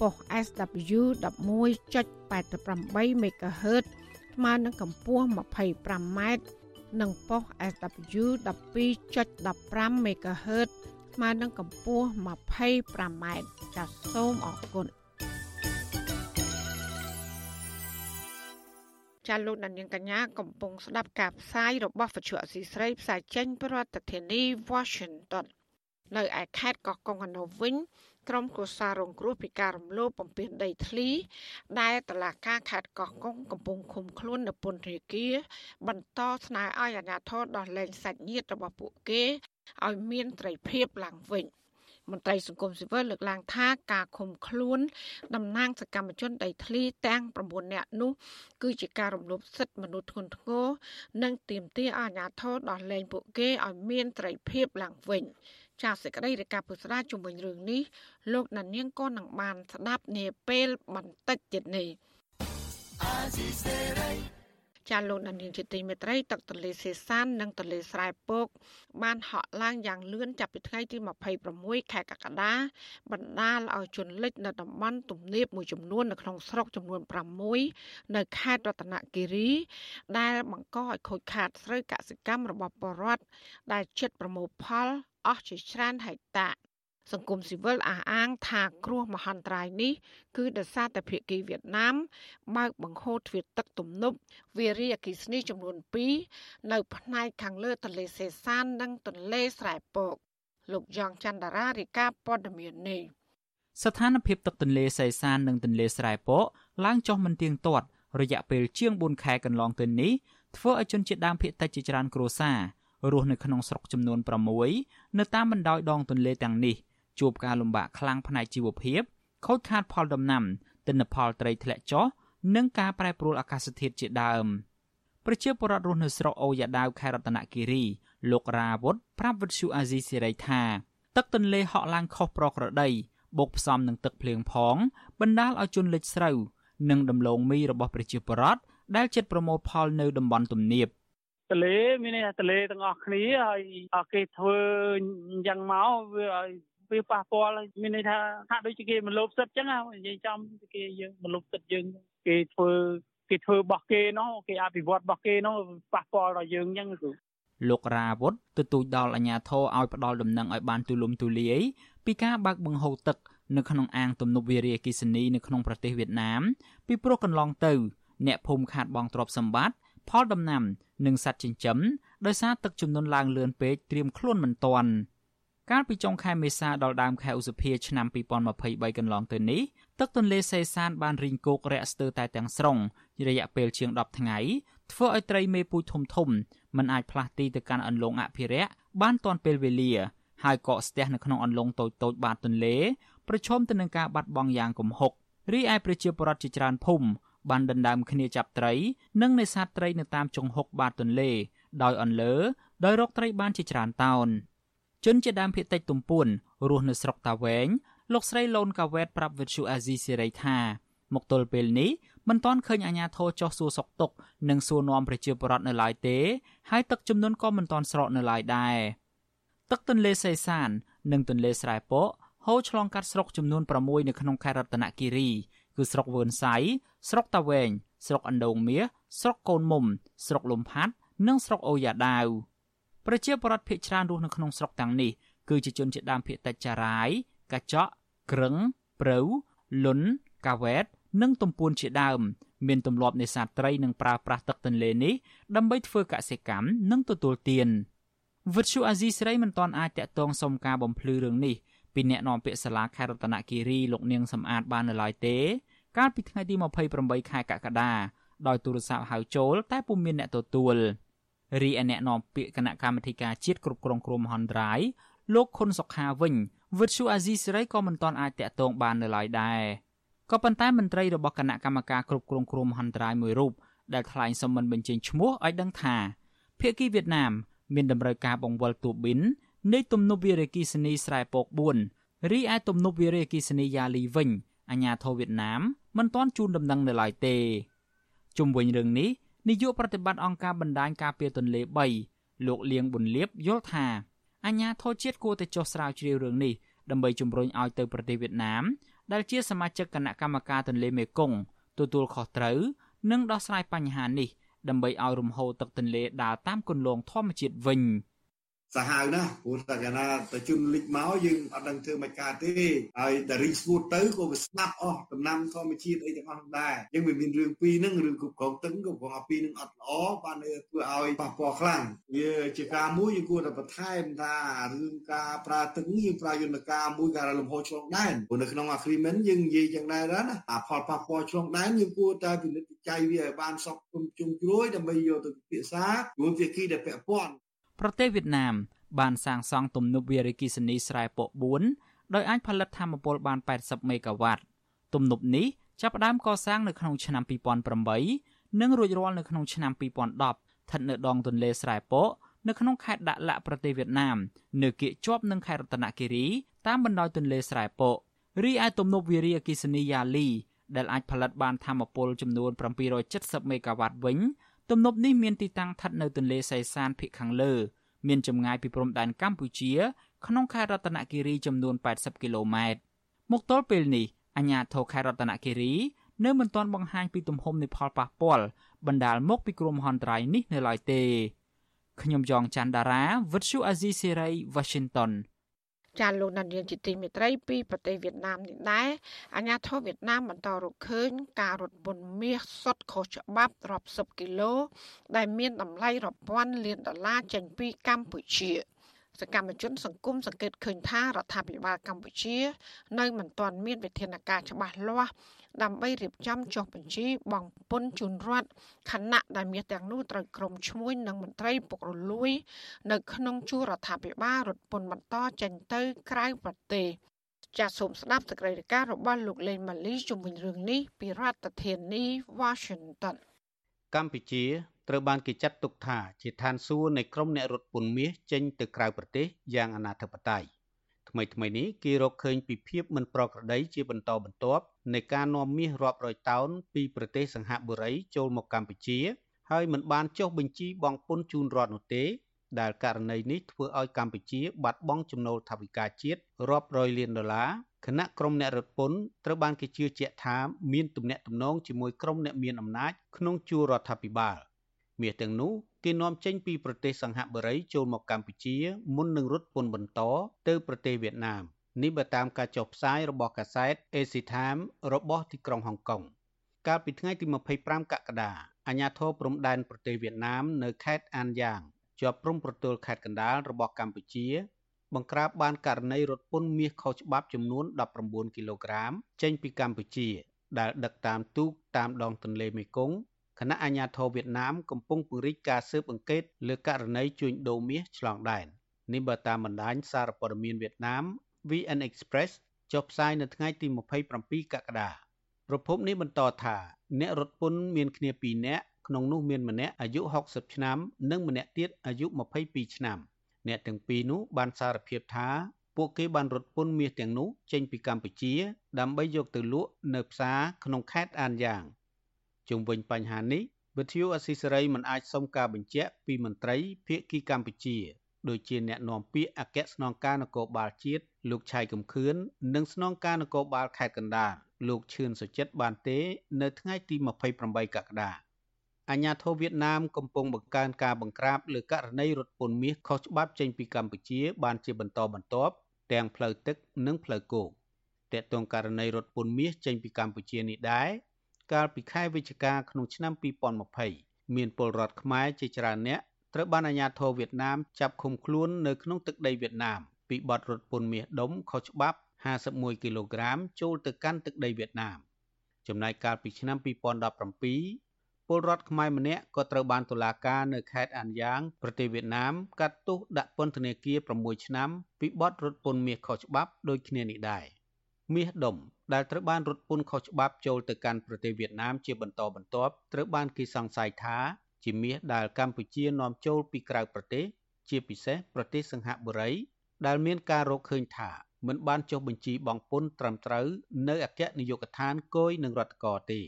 ប៉ុស SW 11.88 MHz ស្មើនឹងកម្ពស់ 25m និងប៉ុស SW 12.15 MHz ស្មើនឹងកម្ពស់ 25m ចាសសូមអរគុណ ចាលោកដានៀងកញ្ញាកំពុងស្ដាប់ការផ្សាយរបស់វិទ្យុអសីស្រីផ្សាយចេញពីរដ្ឋធានី Washington នៅឯខេត្តកោះកុងកណ្ដោវិញក្រុមគូសាររងគ្រោះពីការរំលោភបំពានដីធ្លី ដែលតឡាការខេត្តកោះកុងកំពុងឃុំខ្លួននៅពន្ធនាគារបន្តស្នើឲ្យអាជ្ញាធរដោះលែងសាច់ញាតិរបស់ពួកគេឲ្យមានត្រីភាពឡើងវិញ មន្ត្រីសង្គមស៊ីវិលលើកឡើងថាការឃុំខ្លួនតំណាងសកម្មជនដីធ្លីទាំង9នាក់នោះគឺជាការរំលោភសិទ្ធិមនុស្សធ្ងន់ធ្ងរនិងទាមទារឲ្យអាជ្ញាធរដោះលែងពួកគេឲ្យមានត្រីភាពឡើងវិញចាសសេចក្តីរាយការណ៍ពុស្ដាជំវិញរឿងនេះលោកណានៀងក៏នឹងបានស្ដាប់នាពេលបន្តិចទៀតនេះ ចាលោកដានៀងជាទីមេត្រីទឹកទន្លេសេសាននិងទន្លេស្រែពក បានហក់ឡើងយ៉ាងលឿនចាប់ពីថ្ងៃទី26ខែកក្កដាបណ្ដាលឲ្យជនលិចនៅតំបន់ទំនាបមួយចំនួននៅក្នុងស្រុកចំនួន6នៅខេត្តរតនគិរី ដែលបង្កឲ្យខូចខាតស្រូវកសិកម្មរបស់ប្រជាពលរដ្ឋដែលជិតប្រមូលផលអស់ជាច្រើនហិកតា សង្គមស៊ីវិលអះអាងថាគ្រោះមហន្តរាយនេះគឺដោយសារតែភាគីវៀតណាមបើកបង្ហូរទ្វារទឹកទំនប់វារីអគ្គិសនីចំនួន2នៅផ្នែកខាងលើទន្លេសេសាននិងទន្លេស្រែពកលោកយ៉ងច័ន្ទរារាយការណ៍ព័ត៌មាននេះស្ថានភាពទឹកទន្លេសេសាននិងទន្លេស្រែពកឡើងចុះមិនទៀងទាត់រយៈពេលជាង4ខែកន្លងទៅនេះធ្វើឲ្យជនជាតិដើមភាគតិចជាច្រើនគ្រួសាររស់នៅក្នុងស្រុកចំនួន6នៅតាមបណ្ដោយដងទន្លេទាំងនេះ ជួបការលំបាកខ្លាំងផ្នែកជីវភាពខូចខាតផលដំណាំទិន្នផលត្រីធ្លាក់ចុះនិងការប្រែប្រួលអាកាសធាតុជាដើមប្រជាពលរដ្ឋរស់នៅស្រុកអូយ៉ាដាវខេត្តរតនគិរីលោករ៉ាវុធប្រាប់វិទ្យុអាស៊ីសេរីថាទឹកទន្លេហក់ឡើងខុសប្រក្រតីបូកផ្សំនឹងទឹកភ្លៀងផងបណ្ដាលឲ្យជន់លិចស្រូវនិងដំឡូងមីរបស់ប្រជាពលរដ្ឋដែលចិត្តប្រមូលផលនៅតំបន់ទំនាបទលេមានន័យថាទលេទាំងអស់គ្នាហើយគេធ្វើអញ្ចឹងមកវាឲ្យ វាប៉ះពាល់មានន័យថាហាក់ដូចជាគេមលោបសិទ្ធអញ្ចឹងនិយាយចំគេយើងមលោបសិទ្ធយើងគេធ្វើគេធ្វើរបស់គេនោះគេអភិវឌ្ឍរបស់គេនោះប៉ះពាល់ដល់យើងអញ្ចឹងគឺលោករ៉ាវុធទទូចដល់អាជ្ញាធរឲ្យផ្ដាល់ដំណឹងឲ្យបានទូលំទូលាយពីការបើកបង្ហូរទឹកនៅក្នុងអាងទំនប់វារីអគ្គិសនីនៅក្នុងប្រទេសវៀតណាមពីព្រោះកន្លងទៅ អ្នកភូមិខាតបងទ្រព្យសម្បត្តិផលដំណាំ និងសត្វចិញ្ចឹមដោយសារទឹកជំនន់ឡើងលឿនពេកត្រៀមខ្លួនមិនទាន់ កាលពីចុងខែមេសាដល់ដើមខែឧសភាឆ្នាំ2023កន្លងទៅនេះទឹកទន្លេសេសានបានរីងគោករាក់ស្ទើរតែទាំងស្រុងរយៈពេលជាង10ថ្ងៃធ្វើឲ្យត្រីមេពូជធំធំមិនអាចផ្លាស់ទីទៅកាន់អន្លង់អភិរក្សបានទាន់ពេលវេលា ហើយកកស្ទះនៅក្នុងអន្លង់តូចតូចបាតទន្លេប្រឈមទៅនឹងការបាត់បង់យ៉ាងគំហុករីឯប្រជាពលរដ្ឋជាច្រើនភូមិបានដណ្ដើមគ្នាចាប់ត្រី និងនេសាទត្រីនៅតាមជង្ហុកបាតទន្លេដោយអន្លើដោយរកត្រីបានជាច្រើនតោន ជនជាដើមភាគតិចទំពួនរស់នៅស្រុកតាវែងលោកស្រីលូនកាវ៉ែតប្រាប់វិទ្យុអាស៊ីសេរីថាមកទល់ពេលនេះមិនទាន់ឃើញអាជ្ញាធរចោះសួរសុកទុកនិងសួរនាំប្រជាពលរដ្ឋនៅឡើយទេ ហើយទឹកចំនួនក៏មិនទាន់ស្រកនៅឡើយដែរទឹកទន្លេសេសាន និងទន្លេស្រែពកហូរឆ្លងកាត់ស្រុកចំនួន6នៅក្នុងខេត្តរតនគិរី គឺស្រុកវឿនសៃស្រុកតាវែងស្រុកអណ្ដូងមាសស្រុកកូនមុំ ស្រុកលំផាត់និងស្រុកអូយ៉ាដាវ ប្រជាពលរដ្ឋភៀសច្រើនរស់នៅក្នុងស្រុកទាំងនេះគឺជាជនជាដើមភៀសតិចចារាយកញ្ចក់ក្រឹងព្រៅលុនកាវ៉ែតនិងទំពួនជាដើម មានទម្លាប់នេសាទត្រីនិងប្រើប្រាស់ទឹកទន្លេនេះដើម្បីធ្វើកសិកម្មនិងទទួលទានវិទ្យុអាស៊ីសេរីមិនទាន់អាចតាក់ទងសុំការបំភ្លឺរឿងនេះពីអ្នកនាំពាក្យសាលាខេត្តរតនគិរីលោកនាងសំអាតបាននៅឡើយទេ កាលពីថ្ងៃទី28ខែកក្កដាដោយទូរស័ព្ទហៅចូល តែពុំមានអ្នកទទួល រីឯអ្នកនាំពាក្យគណៈកម្មាធិការជាតិគ្រប់គ្រងគ្រោះមហន្តរាយលោកខុនសុខាវិញវិទ្យុអាស៊ីសេរីក៏មិនទាន់អាចតាក់ទងបាននៅឡើយដែរក៏ប៉ុន្តែមន្ត្រីរបស់គណៈកម្មការគ្រប់គ្រងគ្រោះមហន្តរាយមួយរូបដែលថ្លែងសមមិនបញ្ចេញឈ្មោះឲ្យដឹងថាភៀកគីវៀតណាម មានតម្រូវការបង្វិលទូប៊ីននៃទំនប់វារីអគ្គិសនីស្រែពក4រីឯទំនប់វារីអគ្គិសនីយ៉ាលីវិញអាញាធរវៀតណាមមិនទាន់ជូនដំណឹងនៅឡើយទេជុំវិញរឿងនេះ នាយកប្រតិបត្តិអង្គការបណ្ដាញការពារទន្លេ3លោកលៀងប៊ុនលៀបយល់ថាអាញាធរជាតិគួរតែចុះស្រាវជ្រាវរឿងនេះដើម្បីជំរុញឲ្យទៅប្រទេសវៀតណាមដែលជាសមាជិកគណៈកម្មការទន្លេមេគង្គទទួលខុសត្រូវនិងដោះស្រាយបញ្ហានេះដើម្បីឲ្យរំហូរទឹកទន្លេដើរតាមគន្លងធម្មជាតិវិញ។ សាហាវណាស់ព្រោះតែកាលណាតែជន់លិចមកយើងអត់ដឹងធ្វើមិនកើតទេហើយតែរីស្ងួតទៅក៏វាស្ដាប់អស់ដំណាំធម្មជាតិអីទាំងអស់ដែរយើងមិនមានរឿងពីរហ្នឹងរឿងគ្រប់គ្រងទឹកគ្រប់គ្រងអាពីរហ្នឹងអត់ល្អបានធ្វើឲ្យប៉ះពាល់ខ្លាំងវាជាការមួយយើងគួរតែបន្ថែមថារឿងការប្រើទឹកនេះយើងប្រើយន្តការមួយការលំហឆ្លងដែនព្រោះនៅក្នុង agreement យើងនិយាយយ៉ាងដែរណាអាផលប៉ះពាល់ឆ្លងដែនយើងគួរតែពិនិត្យវិច័យវាឲ្យបានសពគុំជុំជ្រួយដើម្បីយកទៅពិភាក្សាជាមួយភាគីដែលពាក់ព័ន្ធ ប្រទេសវៀតណាម បានសាងសង់ទំនប់វារីអគ្គិសនីស្រែពក4ដោយអាចផលិតថាមពលបាន80មេហ្គាវ៉ាត់ទំនប់នេះចាប់ផ្ដើមកសាងនៅក្នុងឆ្នាំ2008និងរួចរាល់នៅក្នុងឆ្នាំ2010ស្ថិតនៅដងទន្លេស្រែពកនៅក្នុងខេត្តដាក់ឡាក់ប្រទេសវៀតណាមនៅគៀកជាប់នឹងខេត្តរតនគិរីតាមបណ្ដោយទន្លេស្រែពករីឯទំនប់វារីអគ្គិសនីយ៉ាលីដែលអាចផលិតបានថាមពលចំនួន770មេហ្គាវ៉ាត់វិញ ទំនប់នេះមានទីតាំងស្ថិតនៅទន្លេសីសានភាគខាងលើ មានចម្ងាយពីព្រំដែនកម្ពុជា ក្នុងខេត្តរតនគិរីចំនួន80គីឡូម៉ែត្រមកទល់ពេលនេះអាជ្ញាធរខេត្តរតនគិរីនៅមិនទាន់បង្ហាញពីទំហំនៃផលប៉ះពាល់បណ្ដាលមកពីគ្រោះមហន្តរាយនេះនៅឡើយទេខ្ញុំយ៉ងច័ន្ទដារាវិទ្យុអាស៊ីសេរី Washington ចាលោកនាយកជាទីមេត្រីពីប្រទេសវៀតណាមនេះដែរអាញាធរវៀតណាមបន្តរកឃើញ ការរត់ពន្ធមាសសុទ្ធខុសច្បាប់រាប់សិបគីឡូដែលមានតម្លៃរាប់ពាន់លានដុល្លារចេញពីកម្ពុជាសកម្មជនសង្គមសង្កេតឃើញថារដ្ឋាភិបាលកម្ពុជា នៅមិនទាន់មានវិធានការច្បាស់លាស់ ដើម្បីរៀបចំចុះបញ្ជីបង់ពន្ធជូនរដ្ឋខណៈដែលមាសទាំងនោះត្រូវក្រុមឈ្មួញនិងមន្ត្រីពុករលួយ នៅក្នុងជួររដ្ឋាភិបាលរត់ពន្ធបន្តចេញទៅក្រៅប្រទេសចាសសូមស្ដាប់សេចក្តីរាយការណ៍របស់លោកលេងម៉ាលីជុំវិញរឿងនេះពីរដ្ឋធានី Washington កម្ពុជាត្រូវបានគេចាត់ទុកថាជាឋានសួគ៌នៃក្រុមអ្នករត់ពន្ធមាសចេញទៅក្រៅប្រទេសយ៉ាងអនាធិបតេយ្យថ្មីថ្មីនេះគេរកឃើញពីភាពមិនប្រក្រតីជាបន្តបន្ទាប់ នៃការនាំមាសរាប់រយតោនពីប្រទេសសង្ហបុរីចូលមកកម្ពុជា ហើយមិនបានចុះបញ្ជីបង់ពន្ធជូនរដ្ឋនោះទេ ដែលករណីនេះធ្វើឲ្យកម្ពុជាបាត់បង់ចំណូលថវិកាជាតិរាប់រយលានដុល្លារគណៈក្រុមអ្នករត់ពន្ធត្រូវបានគេជឿជាក់ថាមានទំនាក់ទំនងជាមួយក្រុមអ្នកមានអំណាចក្នុងជួររដ្ឋាភិបាលមាសទាំងនោះគេនាំចេញពីប្រទេសសង្ហបុរីចូលមកកម្ពុជាមុននឹងរត់ពន្ធបន្តទៅប្រទេសវៀតណាម នេះបើតាមការចុះផ្សាយរបស់កាសែត Asia Time របស់ទីក្រុងហុងកុងកាលពីថ្ងៃទី25កក្កដាអាជ្ញាធរព្រំដែនប្រទេសវៀតណាមនៅខេត្តអានយ៉ាង ជាប់ព្រំប្រទល់ខេត្តកណ្ដាលរបស់កម្ពុជា បង្ក្រាបបានករណីរត់ពន្ធមាសខុសច្បាប់ចំនួន19គីឡូក្រាមចេញពីកម្ពុជា ដែលដឹកតាមទូកតាមដងទន្លេមេគង្គគណៈអាជ្ញាធរវៀតណាមកំពុងពង្រីកការស៊ើបអង្កេតលើករណីជួញដូរមាសឆ្លងដែននេះបើតាមបណ្ដាញសារព័ត៌មានវៀតណាម VN Express ចុះផ្សាយនៅថ្ងៃទី27កក្កដាប្រពន្ធនេះបន្តថាអ្នករត់ពន្ធមានគ្នា2នាក់ក្នុងនោះមានម្នាក់អាយុ60ឆ្នាំ និងម្នាក់ទៀតអាយុ22ឆ្នាំ អ្នកទាំងពីរនោះបានសារភាពថាពួកគេបានរត់ពន្ធមាសទាំងនោះចេញពីកម្ពុជា ដើម្បីយកទៅលក់នៅផ្សារក្នុងខេត្តអានយ៉ាងជុំវិញបញ្ហានេះវិទ្យុអស៊ីសេរីមិនអាចសុំការបញ្ជាក់ពីមន្ត្រីភាគីកម្ពុជា ដូចជាអ្នកនាំពាក្យអគ្គស្នងការនគរបាលជាតិលោកឆៃកំខឿននិងស្នងការនគរបាលខេត្តកណ្ដាលលោកឈឿនសុចិត្តបានទេ នៅថ្ងៃទី28កក្កដាអាញាធរវៀតណាមកំពុងបង្កើនការបង្ក្រាបលើករណីរត់ពន្ធមាសខុសច្បាប់ចេញពីកម្ពុជា បានជាបន្តបន្ទាប់ទាំងផ្លូវទឹកនិងផ្លូវគោកតកតងករណីរត់ពន្ធមាសចេញពីកម្ពុជានេះដែរកាលពីខែវិច្ឆិកាក្នុងឆ្នាំ2020មានពលរដ្ឋខ្មែរជាច្រើនអ្នក ត្រូវបានអាជ្ញាធរវៀតណាមចាប់ឃុំខ្លួននៅក្នុងទឹកដីវៀតណាមពីបទរត់ពន្ធមាសដុំខុសច្បាប់51គីឡូក្រាមចូលទៅកាន់ទឹកដីវៀតណាមចំណែកកាលពីឆ្នាំ2017ពលរដ្ឋខ្មែរម្នាក់ក៏ត្រូវបានតុលាការនៅខេត្តអានយ៉ាងប្រទេសវៀតណាមកាត់ទោសដាក់ពន្ធនាគារ6ឆ្នាំពីបទរត់ពន្ធមាសខុសច្បាប់ដូចគ្នានេះដែរមាសដុំដែលត្រូវបានរត់ពន្ធខុសច្បាប់ចូលទៅកាន់ប្រទេសវៀតណាមជាបន្តបន្ទាប់ត្រូវបានគេសង្ស័យថា ជាមាសដែលកម្ពុជានាំចូលពីក្រៅប្រទេស ជាពិសេសប្រទេសសិង្ហបុរីដែលមានការរកឃើញថាមិនបានចុះបញ្ជីបង់ពន្ធត្រឹមត្រូវនៅអគ្គនាយកដ្ឋានគយនឹងរដ្ឋកោទេ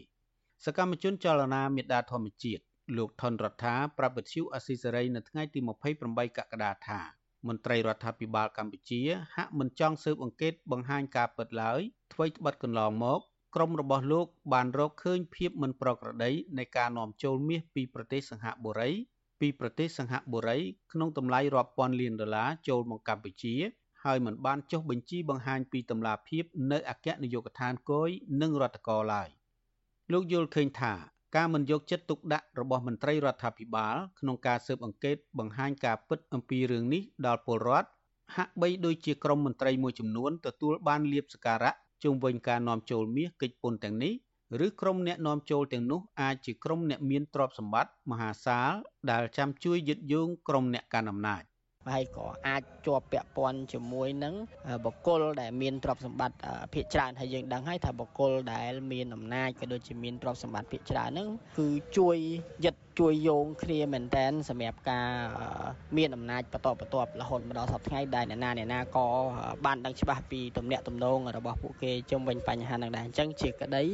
សកម្មជនចលនាមេដាធម្មជាតិលោកថនរដ្ឋាប្រាប់វិទ្យុអស៊ីសេរីនៅថ្ងៃទី28កក្កដាថាមន្ត្រីរដ្ឋាភិបាលកម្ពុជាហាក់មិនចង់ស៊ើបអង្កេតបង្ហាញការពិតឡើយអ្វីត្បិតកន្លងមក ក្រមរបស់លោកបានរកឃើញភាពមិនប្រក្រតីនៃការនាំចូលមាសពីប្រទេសសង្ហបុរីពីប្រទេសសង្ហបុរីក្នុងតម្លៃរាប់ពាន់លានដុល្លារចូលមកកម្ពុជាហើយមិនបានចុះបញ្ជីបង្ហាញពីតម្លាភាពនៅអគ្គនាយកដ្ឋានគយនិងរដ្ឋកោឡើយលោកយល់ឃើញថាការមិនយកចិត្តទុកដាក់របស់មន្ត្រីរដ្ឋាភិបាលក្នុងការស៊ើបអង្កេតបង្ហាញការពិតអំពីរឿងនេះដល់ពលរដ្ឋហាក់បីដូចជាក្រមមន្ត្រីមួយចំនួនទទួលបានលៀបសការៈ ជុំវិញការនាំចូលមាសកិច្ចពន្ធទាំងនេះឬក្រុមអ្នកនាំចូលទាំងនោះអាចជាក្រុមអ្នកមានទ្រព្យសម្បត្តិមហាសាលដែលចាំជួយยึดយោងក្រុមអ្នកកាន់អំណាច ហើយក៏អាចជាប់ពាក់ព័ន្ធជាមួយនឹងបកគលដែលមានទ្រព្យសម្បត្តិភាគច្រើនហើយយើងដឹងហើយថាបកគលដែលមានអំណាចក៏ដូចជាមានទ្រព្យសម្បត្តិភាគច្រើនហ្នឹងគឺជួយยึดជួយយោងគ្នាមែនតែនសម្រាប់ការមានអំណាចបន្តបន្ទាប់រហូតមកដល់សប្តាហ៍ថ្ងៃដែលអ្នកណាអ្នកណាក៏បានដឹងច្បាស់ពីទំនាក់ទំនងរបស់ពួកគេជុំវិញបញ្ហាហ្នឹងដែរអញ្ចឹងជាក្តី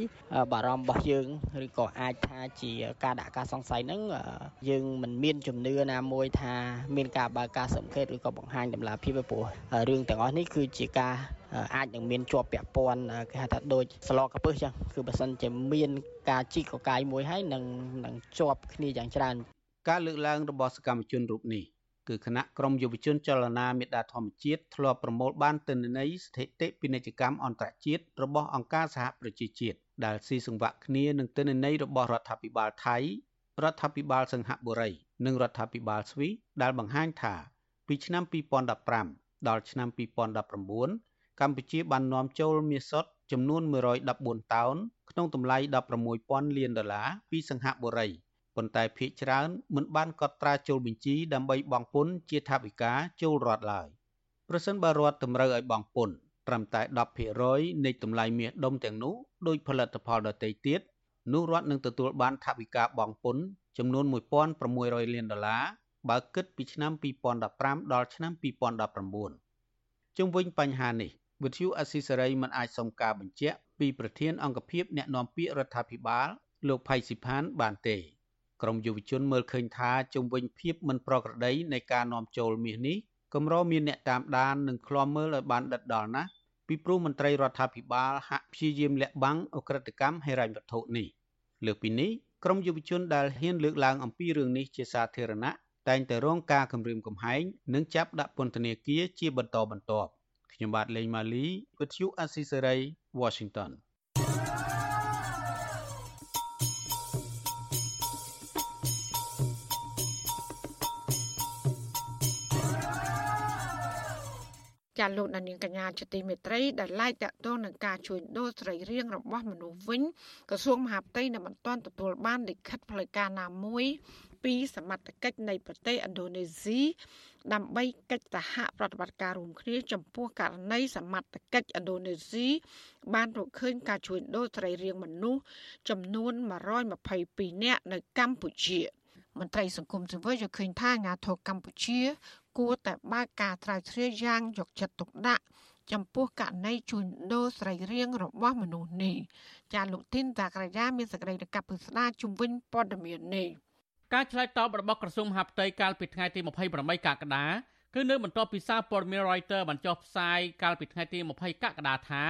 បារម្ភរបស់យើងឬក៏អាចថាជាការដាក់ការសង្ស័យហ្នឹងយើងមិនមានជំនឿណាមួយថាមានការបើកការសង្កេតឬក៏បង្ហាញតម្លាភាពព្រោះរឿងទាំងអស់នេះគឺជាការអាចនឹងមានជាប់ពាក់ព័ន្ធគេហៅថាដូចស្លកកពឹសចឹងគឺបើសិនជាមានការជីកកកាយមួយហើយនឹងនឹងជាប់គ្នាយ៉ាងច្រើនការលើកឡើងរបស់សកម្មជនរូបនេះគឺគណៈក្រមយុវជនចលនាមេដាធម្មជាតិធ្លាប់ប្រមូលបានទិន្នន័យស្ថិតិពាណិជ្ជកម្មអន្តរជាតិរបស់អង្គការសហប្រជាជាតិដែលស៊ីសង្វាក់គ្នានឹងទិន្នន័យរបស់រដ្ឋាភិបាលថៃរដ្ឋាភិបាលសិង្ហបុរី និងរដ្ឋាភិបាលស្វីសដែលបង្ហាញថា ពីឆ្នាំ2015ដល់ឆ្នាំ2019កម្ពុជាបាននាំចូលមាសសុទ្ធចំនួន114តោនក្នុងតម្លៃ16,000លានដុល្លារពីសង្ហបុរីប៉ុន្តែភាគច្រើនមិនបានកត់ត្រាចូលបញ្ជីដើម្បីបង់ពន្ធជាថវិកាចូលរដ្ឋឡើយប្រសិនបើរដ្ឋតម្រូវឲ្យបង់ពន្ធត្រឹមតែ10%នៃតម្លៃមាសដុំទាំងនោះដោយផលិតផលដទៃទៀតនោះរដ្ឋនឹងទទួលបានថវិកាបង់ពន្ធចំនួន1600លានដុល្លារ បើគិតពីឆ្នាំ2015ដល់ឆ្នាំ2019ជុំវិញបញ្ហានេះវិទ្យុអស៊ីសេរីមិនអាចសុំការបញ្ជាក់ពីប្រធានអង្គភិបអ្នកណែនាំពាក្យរដ្ឋាភិបាលលោកផៃស៊ីផានបានទេក្រមយុវជនមើលឃើញថាជំវិញភាពមិនប្រក្រតីនៃការនាំចូលមាសនេះកម្រមានអ្នកតាមដាននិងឃ្លាំមើលឲ្យបានដិតដល់ណាស់ពីព្រោះមន្ត្រីរដ្ឋាភិបាលហាក់ព្យាយាមលាក់បាំងអក្រិតកម្មហិរញ្ញវត្ថុនេះលើពីនេះក្រមយុវជនដែលហ៊ានលើកឡើងអំពីរឿងនេះជាសាធារណៈ តែងតែរងការគំរាមកំហែងនិងចាប់ដាក់ពន្ធនាគារជាបន្តបន្ទាប់ខ្ញុំបាទលេងម៉ាលីវិទ្យុអាស៊ីសេរី Washington ចាលោកនាងកញ្ញាជាទីមេត្រីដែលឡាយតាក់ទងនឹងការជួញដូរស្រីរៀងរបស់មនុស្សវិញក្រសួងមហាផ្ទៃនៅមិនទាន់ទទួលបានលិខិតផ្លូវការណាមួយពីសមត្ថកិច្ចនៃប្រទេសឥណ្ឌូនេស៊ីដើម្បីកិច្ចសហប្រតិបត្តិការរួមគ្នាចំពោះករណីសមត្ថកិច្ចឥណ្ឌូនេស៊ីបានរកឃើញការជួញដូរស្រីរៀងមនុស្សចំនួន122នាក់នៅកម្ពុជាមន្ត្រីសង្គមស៊ីវិលយល់ឃើញថាអាញាធរកម្ពុជា គួរតែបើកការត្រាវជ្រាវយ៉ាងយកចិត្តទុកដាក់ចំពោះករណីជួញដូរស្រីរៀងរបស់មនុស្សនេះចាលោកទីនតាក្រយាមានសេចក្តីរកាប់ពិស្ដារជំវិញព័ត៌មាននេះការឆ្លើយតបរបស់ក្រសួងមហាផ្ទៃកាលពីថ្ងៃទី28កក្កដាគឺនៅបន្ទាប់ពីសារព័ត៌មាន Reuters បានចុះផ្សាយកាលពីថ្ងៃទី20កក្កដាថា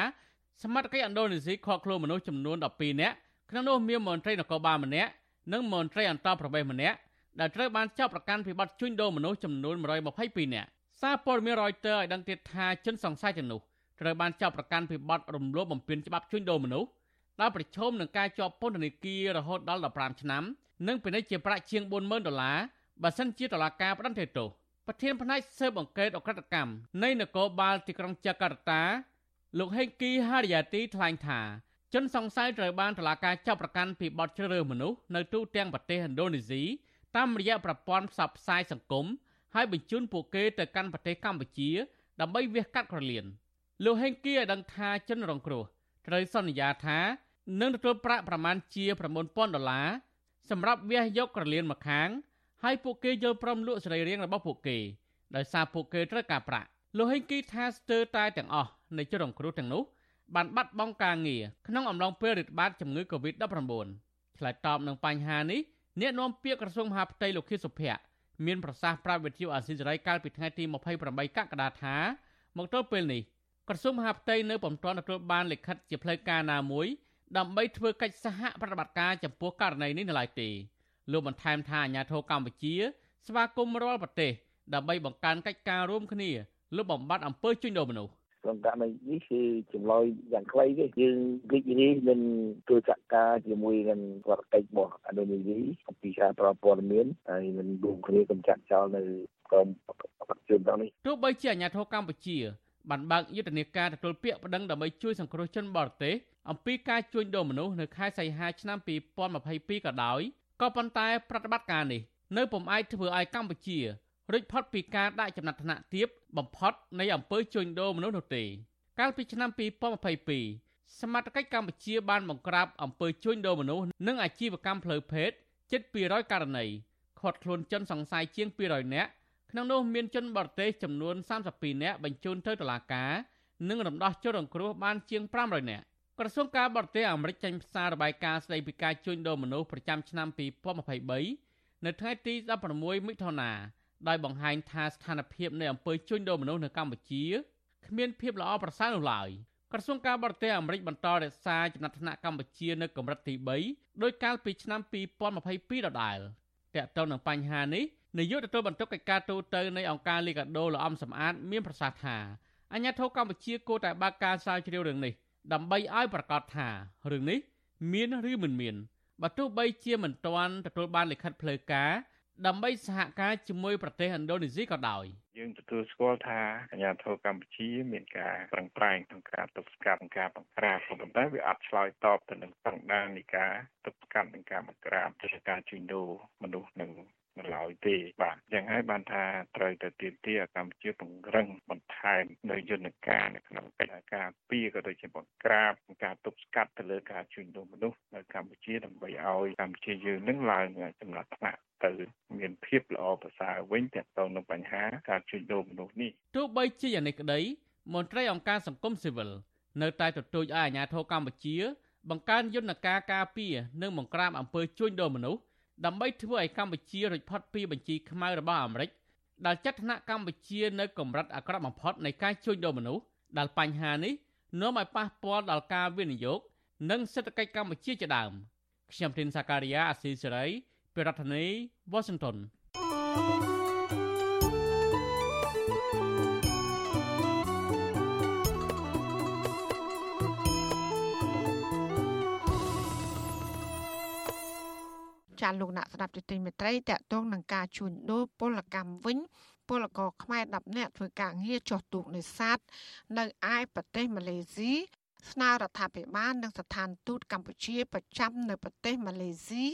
សមត្ថកិច្ចឥណ្ឌូនេស៊ីខកខ្លួនមនុស្សចំនួន12នាក់ក្នុងនោះមានមន្ត្រីនគរបាលម្នាក់និងមន្ត្រីអន្តរប្រវេសម្នាក់ ដែលត្រូវបានចាប់ប្រកាន់ពីបទជួញដូរមនុស្សចំនួន122នាក់សារព័ត៌មាន Reuters ឲ្យដឹងទៀតថាជនសង្ស័យទាំងនោះត្រូវបានចាប់ប្រកាន់ពីបទរំលោភបំពានច្បាប់ជួញដូរមនុស្សដែលប្រឈមនឹងការជាប់ពន្ធនាគាររហូតដល់15ឆ្នាំនិងពិនិត្យជាប្រាក់ជាង40000ដុល្លារបើសិនជាតុលាការផ្តន្ទាទោសប្រធានផ្នែកស៊ើបអង្កេតអក្រិតកម្មនៃនគរបាលទីក្រុងចាកាតា លោកហេងគីហារីយ៉ាទីថ្លែងថាជនសង្ស័យត្រូវបានតុលាការចាប់ប្រកាន់ពីបទជ្រើសរើសមនុស្សនៅទូទាំងប្រទេសឥណ្ឌូនេស៊ី តាមរយៈប្រព័ន្ធផ្សព្វផ្សាយសង្គមហើយបញ្ជូនពួកគេទៅកាន់ប្រទេសកម្ពុជា ដើម្បីវះកាត់ក្រលៀនលោកហេងគីឲ្យដឹងថាជនរងគ្រោះត្រូវសន្យាថានឹងទទួលប្រាក់ប្រមាណជា9000ដុល្លារសម្រាប់វះយកក្រលៀនមកខាង ហើយពួកគេយល់ព្រមលក់សរីរាង្គរបស់ពួកគេដោយសារពួកគេត្រូវការប្រាក់លោកហេងគីថាស្ទើរតែទាំងអស់នៃជនរងគ្រោះទាំងនោះបានបាត់បង់ការងារក្នុងអំឡុងពេលរាតត្បាតជំងឺ Covid-19 ឆ្លើយតបនឹងបញ្ហានេះ អ្នកនាំពាក្យក្រសួងមហាផ្ទៃលោកខៀវសុភ័ក្រមានប្រសាសន៍ប្រាប់វិទ្យុអាស៊ីសេរីកាលពីថ្ងៃទី28កក្កដាថាមកទល់ពេលនេះក្រសួងមហាផ្ទៃនៅពុំទាន់ទទួលបានលិខិតជាផ្លូវការណាមួយដើម្បីធ្វើកិច្ចសហប្រតិបត្តិការចំពោះករណីនេះនៅឡើយទេលោកបន្ថែមថាអាញាធរកម្ពុជា ស្វាគមន៍រាល់ប្រទេសដើម្បីបង្កើនកិច្ចការរួមគ្នាលុបបំបាត់អំពើជួញដូរមនុស្ស ក្នុងករណីនេះគឺចម្លើយយ៉ាងខ្លីទេយើងរីករាយនឹងធ្វើសកម្មជាមួយនឹងរដ្ឋកិច្ចរបស់ឥណ្ឌូនេស៊ីអំពីការប្រព័ន្ធមានហើយនឹងរួមគ្នាកម្ចាត់ចោលនៅក្រុមបច្ចុប្បន្ននេះទោះបីជាអាញាធរកម្ពុជាបានបើកយុទ្ធនាការទទួលពាក្យប្តឹងដើម្បីជួយសង្គ្រោះជនបរទេសអំពីការជួញដូរមនុស្សនៅខែសីហាឆ្នាំ2022ក៏ដោយក៏ប៉ុន្តែប្រតិបត្តិការនេះនៅពុំអាចធ្វើឲ្យកម្ពុជា រួចផុតពីការដាក់ចំណាត់ថ្នាក់ទាបបំផុតនៃអំពើជួញដូរមនុស្សនោះទេ កាលពីឆ្នាំ2022សមាជិកកម្ពុជាបានបង្ក្រាបអំពើជួញដូរមនុស្សនិងអាជីវកម្មផ្លូវភេទជិត200ករណីឃាត់ខ្លួនជនសង្ស័យជាង200នាក់ក្នុងនោះមានជនបរទេសចំនួន32នាក់បញ្ជូនទៅតុលាការនិងរំដោះជនរងគ្រោះបានជាង500នាក់ក្រសួងការបរទេសអាមេរិកចេញផ្សាយរបាយការណ៍ស្តីពីការជួញដូរមនុស្សប្រចាំឆ្នាំ2023នៅថ្ងៃទី16មិថុនា ដោយបង្ហាញថាស្ថានភាពនៃអំពើជួញដូរមនុស្សនៅកម្ពុជាគ្មានភាពល្អប្រសើរនោះឡើយក្រសួងការបរទេសអាមេរិកបន្តរក្សាចំណាត់ថ្នាក់កម្ពុជានៅកម្រិតទី3ដោយកាលពីឆ្នាំ2022ដដែលតើតើនឹងបញ្ហានេះនាយកទទួលបន្ទុកកិច្ចការទូតនៃអង្គការលីកាដូលអំសំអាតមានប្រសាសន៍ថាអញ្ញាធិកម្ពុជាគួរតែបើកការស្រាវជ្រាវរឿងនេះដើម្បីឲ្យប្រកាសថារឿងនេះមានឬមិនមានបើទោះបីជាមិនទាន់ទទួលបានលិខិតផ្លូវការ ដើម្បីសហការជាមួយប្រទេសឥណ្ឌូនេស៊ីក៏ដោយយើងទទួលស្គាល់ថាអាញាធរកម្ពុជា មានការប្រឹងប្រែងក្នុងការទប់ស្កាត់និងការបង្ក្រាបប៉ុន្តែវាអត់ឆ្លើយតបទៅនឹងស្តង់ដារនៃការទប់ស្កាត់និងការបង្ក្រាបទៅការជួញដូរមនុស្សនិង នៅឡើយទេបាទយ៉ាងហើយបានថាត្រូវទៅទៀមទាកម្ពុជាពង្រឹងបន្ថែមនៅយន្តការនៅក្នុងកិច្ចការពីក៏ដូចជាបង្ក្រាបការទប់ស្កាត់ទៅលើការជួញដូរមនុស្សនៅកម្ពុជាដើម្បីឲ្យកម្ពុជាយើងនឹងឡើងចំណាត់ថ្នាក់ទៅមានភាពល្អប្រសើរវិញទាក់ទងនឹងបញ្ហាការជួញដូរមនុស្សនេះទោះបីជាយ៉ាងនេះក្តីមន្ត្រីអង្គការសង្គមស៊ីវិលនៅតែទទូចឲ្យអាជ្ញាធរកម្ពុជា បង្កើនយន្តការការពារនិងបង្ក្រាបអំពើជួញដូរមនុស្ស ដើម្បីធ្វើឲ្យកម្ពុជារួចផុតពីបញ្ជីខ្មៅរបស់អាមេរិកដែលចាត់ថ្នាក់កម្ពុជានៅកម្រិតអាក្រក់បំផុតនៃការជួញដូរមនុស្សដែលបញ្ហានេះនាំឲ្យប៉ះពាល់ដល់ការវិនិយោគនិងសេដ្ឋកិច្ចកម្ពុជាជាដើមខ្ញុំធីនសាការីយ៉ាអាស៊ីសេរីពីរដ្ឋធានី Washington ចាលោកអ្នកស្ដាប់ទិញមេត្រីតកតងនឹងការជួញដូរពលកម្មវិញពលករខ្មែរ10នាក់ធ្វើការងារចោះទូកនេសាទនៅឯប្រទេសម៉ាឡេស៊ីស្នើរដ្ឋាភិបាលនិងស្ថានទូតកម្ពុជាប្រចាំនៅប្រទេសម៉ាឡេស៊ី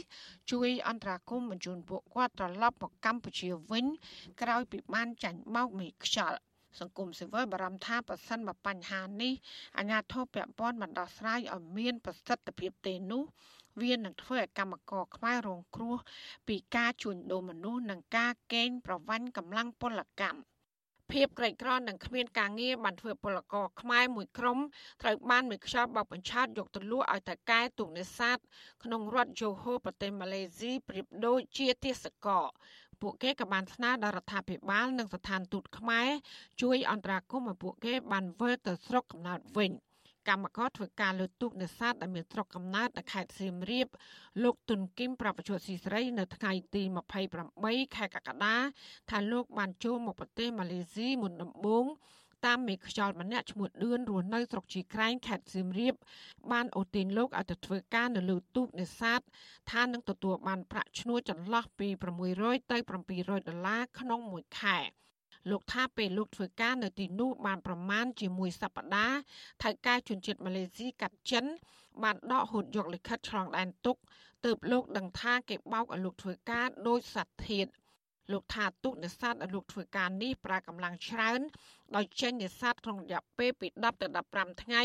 ជួយអន្តរាគមន៍បញ្ជូនពួកគាត់ត្រឡប់មកកម្ពុជាវិញក្រោយពីបានចាញ់បោកមេខ្យល់សង្គមស៊ីវិលបារម្ភថាប្រសិនបើបញ្ហានេះអាជ្ញាធរពាក់ព័ន្ធមិនដោះស្រាយឲ្យមានប្រសិទ្ធភាពទេនោះ វានឹងធ្វើឲ្យកម្មករខ្មែររងគ្រោះពីការជួញដូរមនុស្សនិងការកេងប្រវ័ញ្ចកម្លាំងពលកម្មភាពក្រីក្រនិងគ្មានការងារបានធ្វើពលករខ្មែរមួយក្រុមត្រូវបានមួយខ្យល់បោកបញ្ឆោតយកទៅលក់ឲ្យតកែទូកនេសាទក្នុងរដ្ឋជូហូប្រទេសម៉ាឡេស៊ីប្រៀបដូចជាទេសកលពួកគេក៏បានស្នើដល់រដ្ឋាភិបាលនិងស្ថានទូតខ្មែរជួយអន្តរាគមន៍ឲ្យពួកគេបានវិលទៅស្រុកកំណើតវិញ។ កម្មករធ្វើការលើទូកនេសាទដែលមានស្រុកកំណើតនៅខេត្តសៀមរាបលោកទុនគឹមប្រពន្ធស៊ីស្រីនៅថ្ងៃទី28ខែកក្កដាថាលោកបានចូលមកប្រទេសម៉ាឡេស៊ីមុនដំបូងតាមមេខ្យល់ម្នាក់ឈ្មោះឌឿនរស់នៅស្រុកជីក្រែងខេត្តសៀមរាប បានអូទាញលោកឲ្យទៅធ្វើការនៅលើទូកនេសាទថានឹងទទួលបានប្រាក់ឈ្នួលចន្លោះពី600ទៅ700ដុល្លារក្នុងមួយខែ លោកថាពេលលោកធ្វើការនៅទីនោះបានប្រមាណជាមួយសប្តាហ៍ថៅកែជនជាតិម៉ាឡេស៊ីកាត់ចិន បានដកហូតយកលិខិតឆ្លងដែនទុកទើបលោកដឹងថាគេបោកឲ្យលោកធ្វើការដោយសត្វធាតលោកថាទុកនេសាទឲ្យលោកធ្វើការនេះប្រើកម្លាំងច្រើន ដោយចេញនេសាទក្នុងរយៈពេលពី10ទៅ15ថ្ងៃ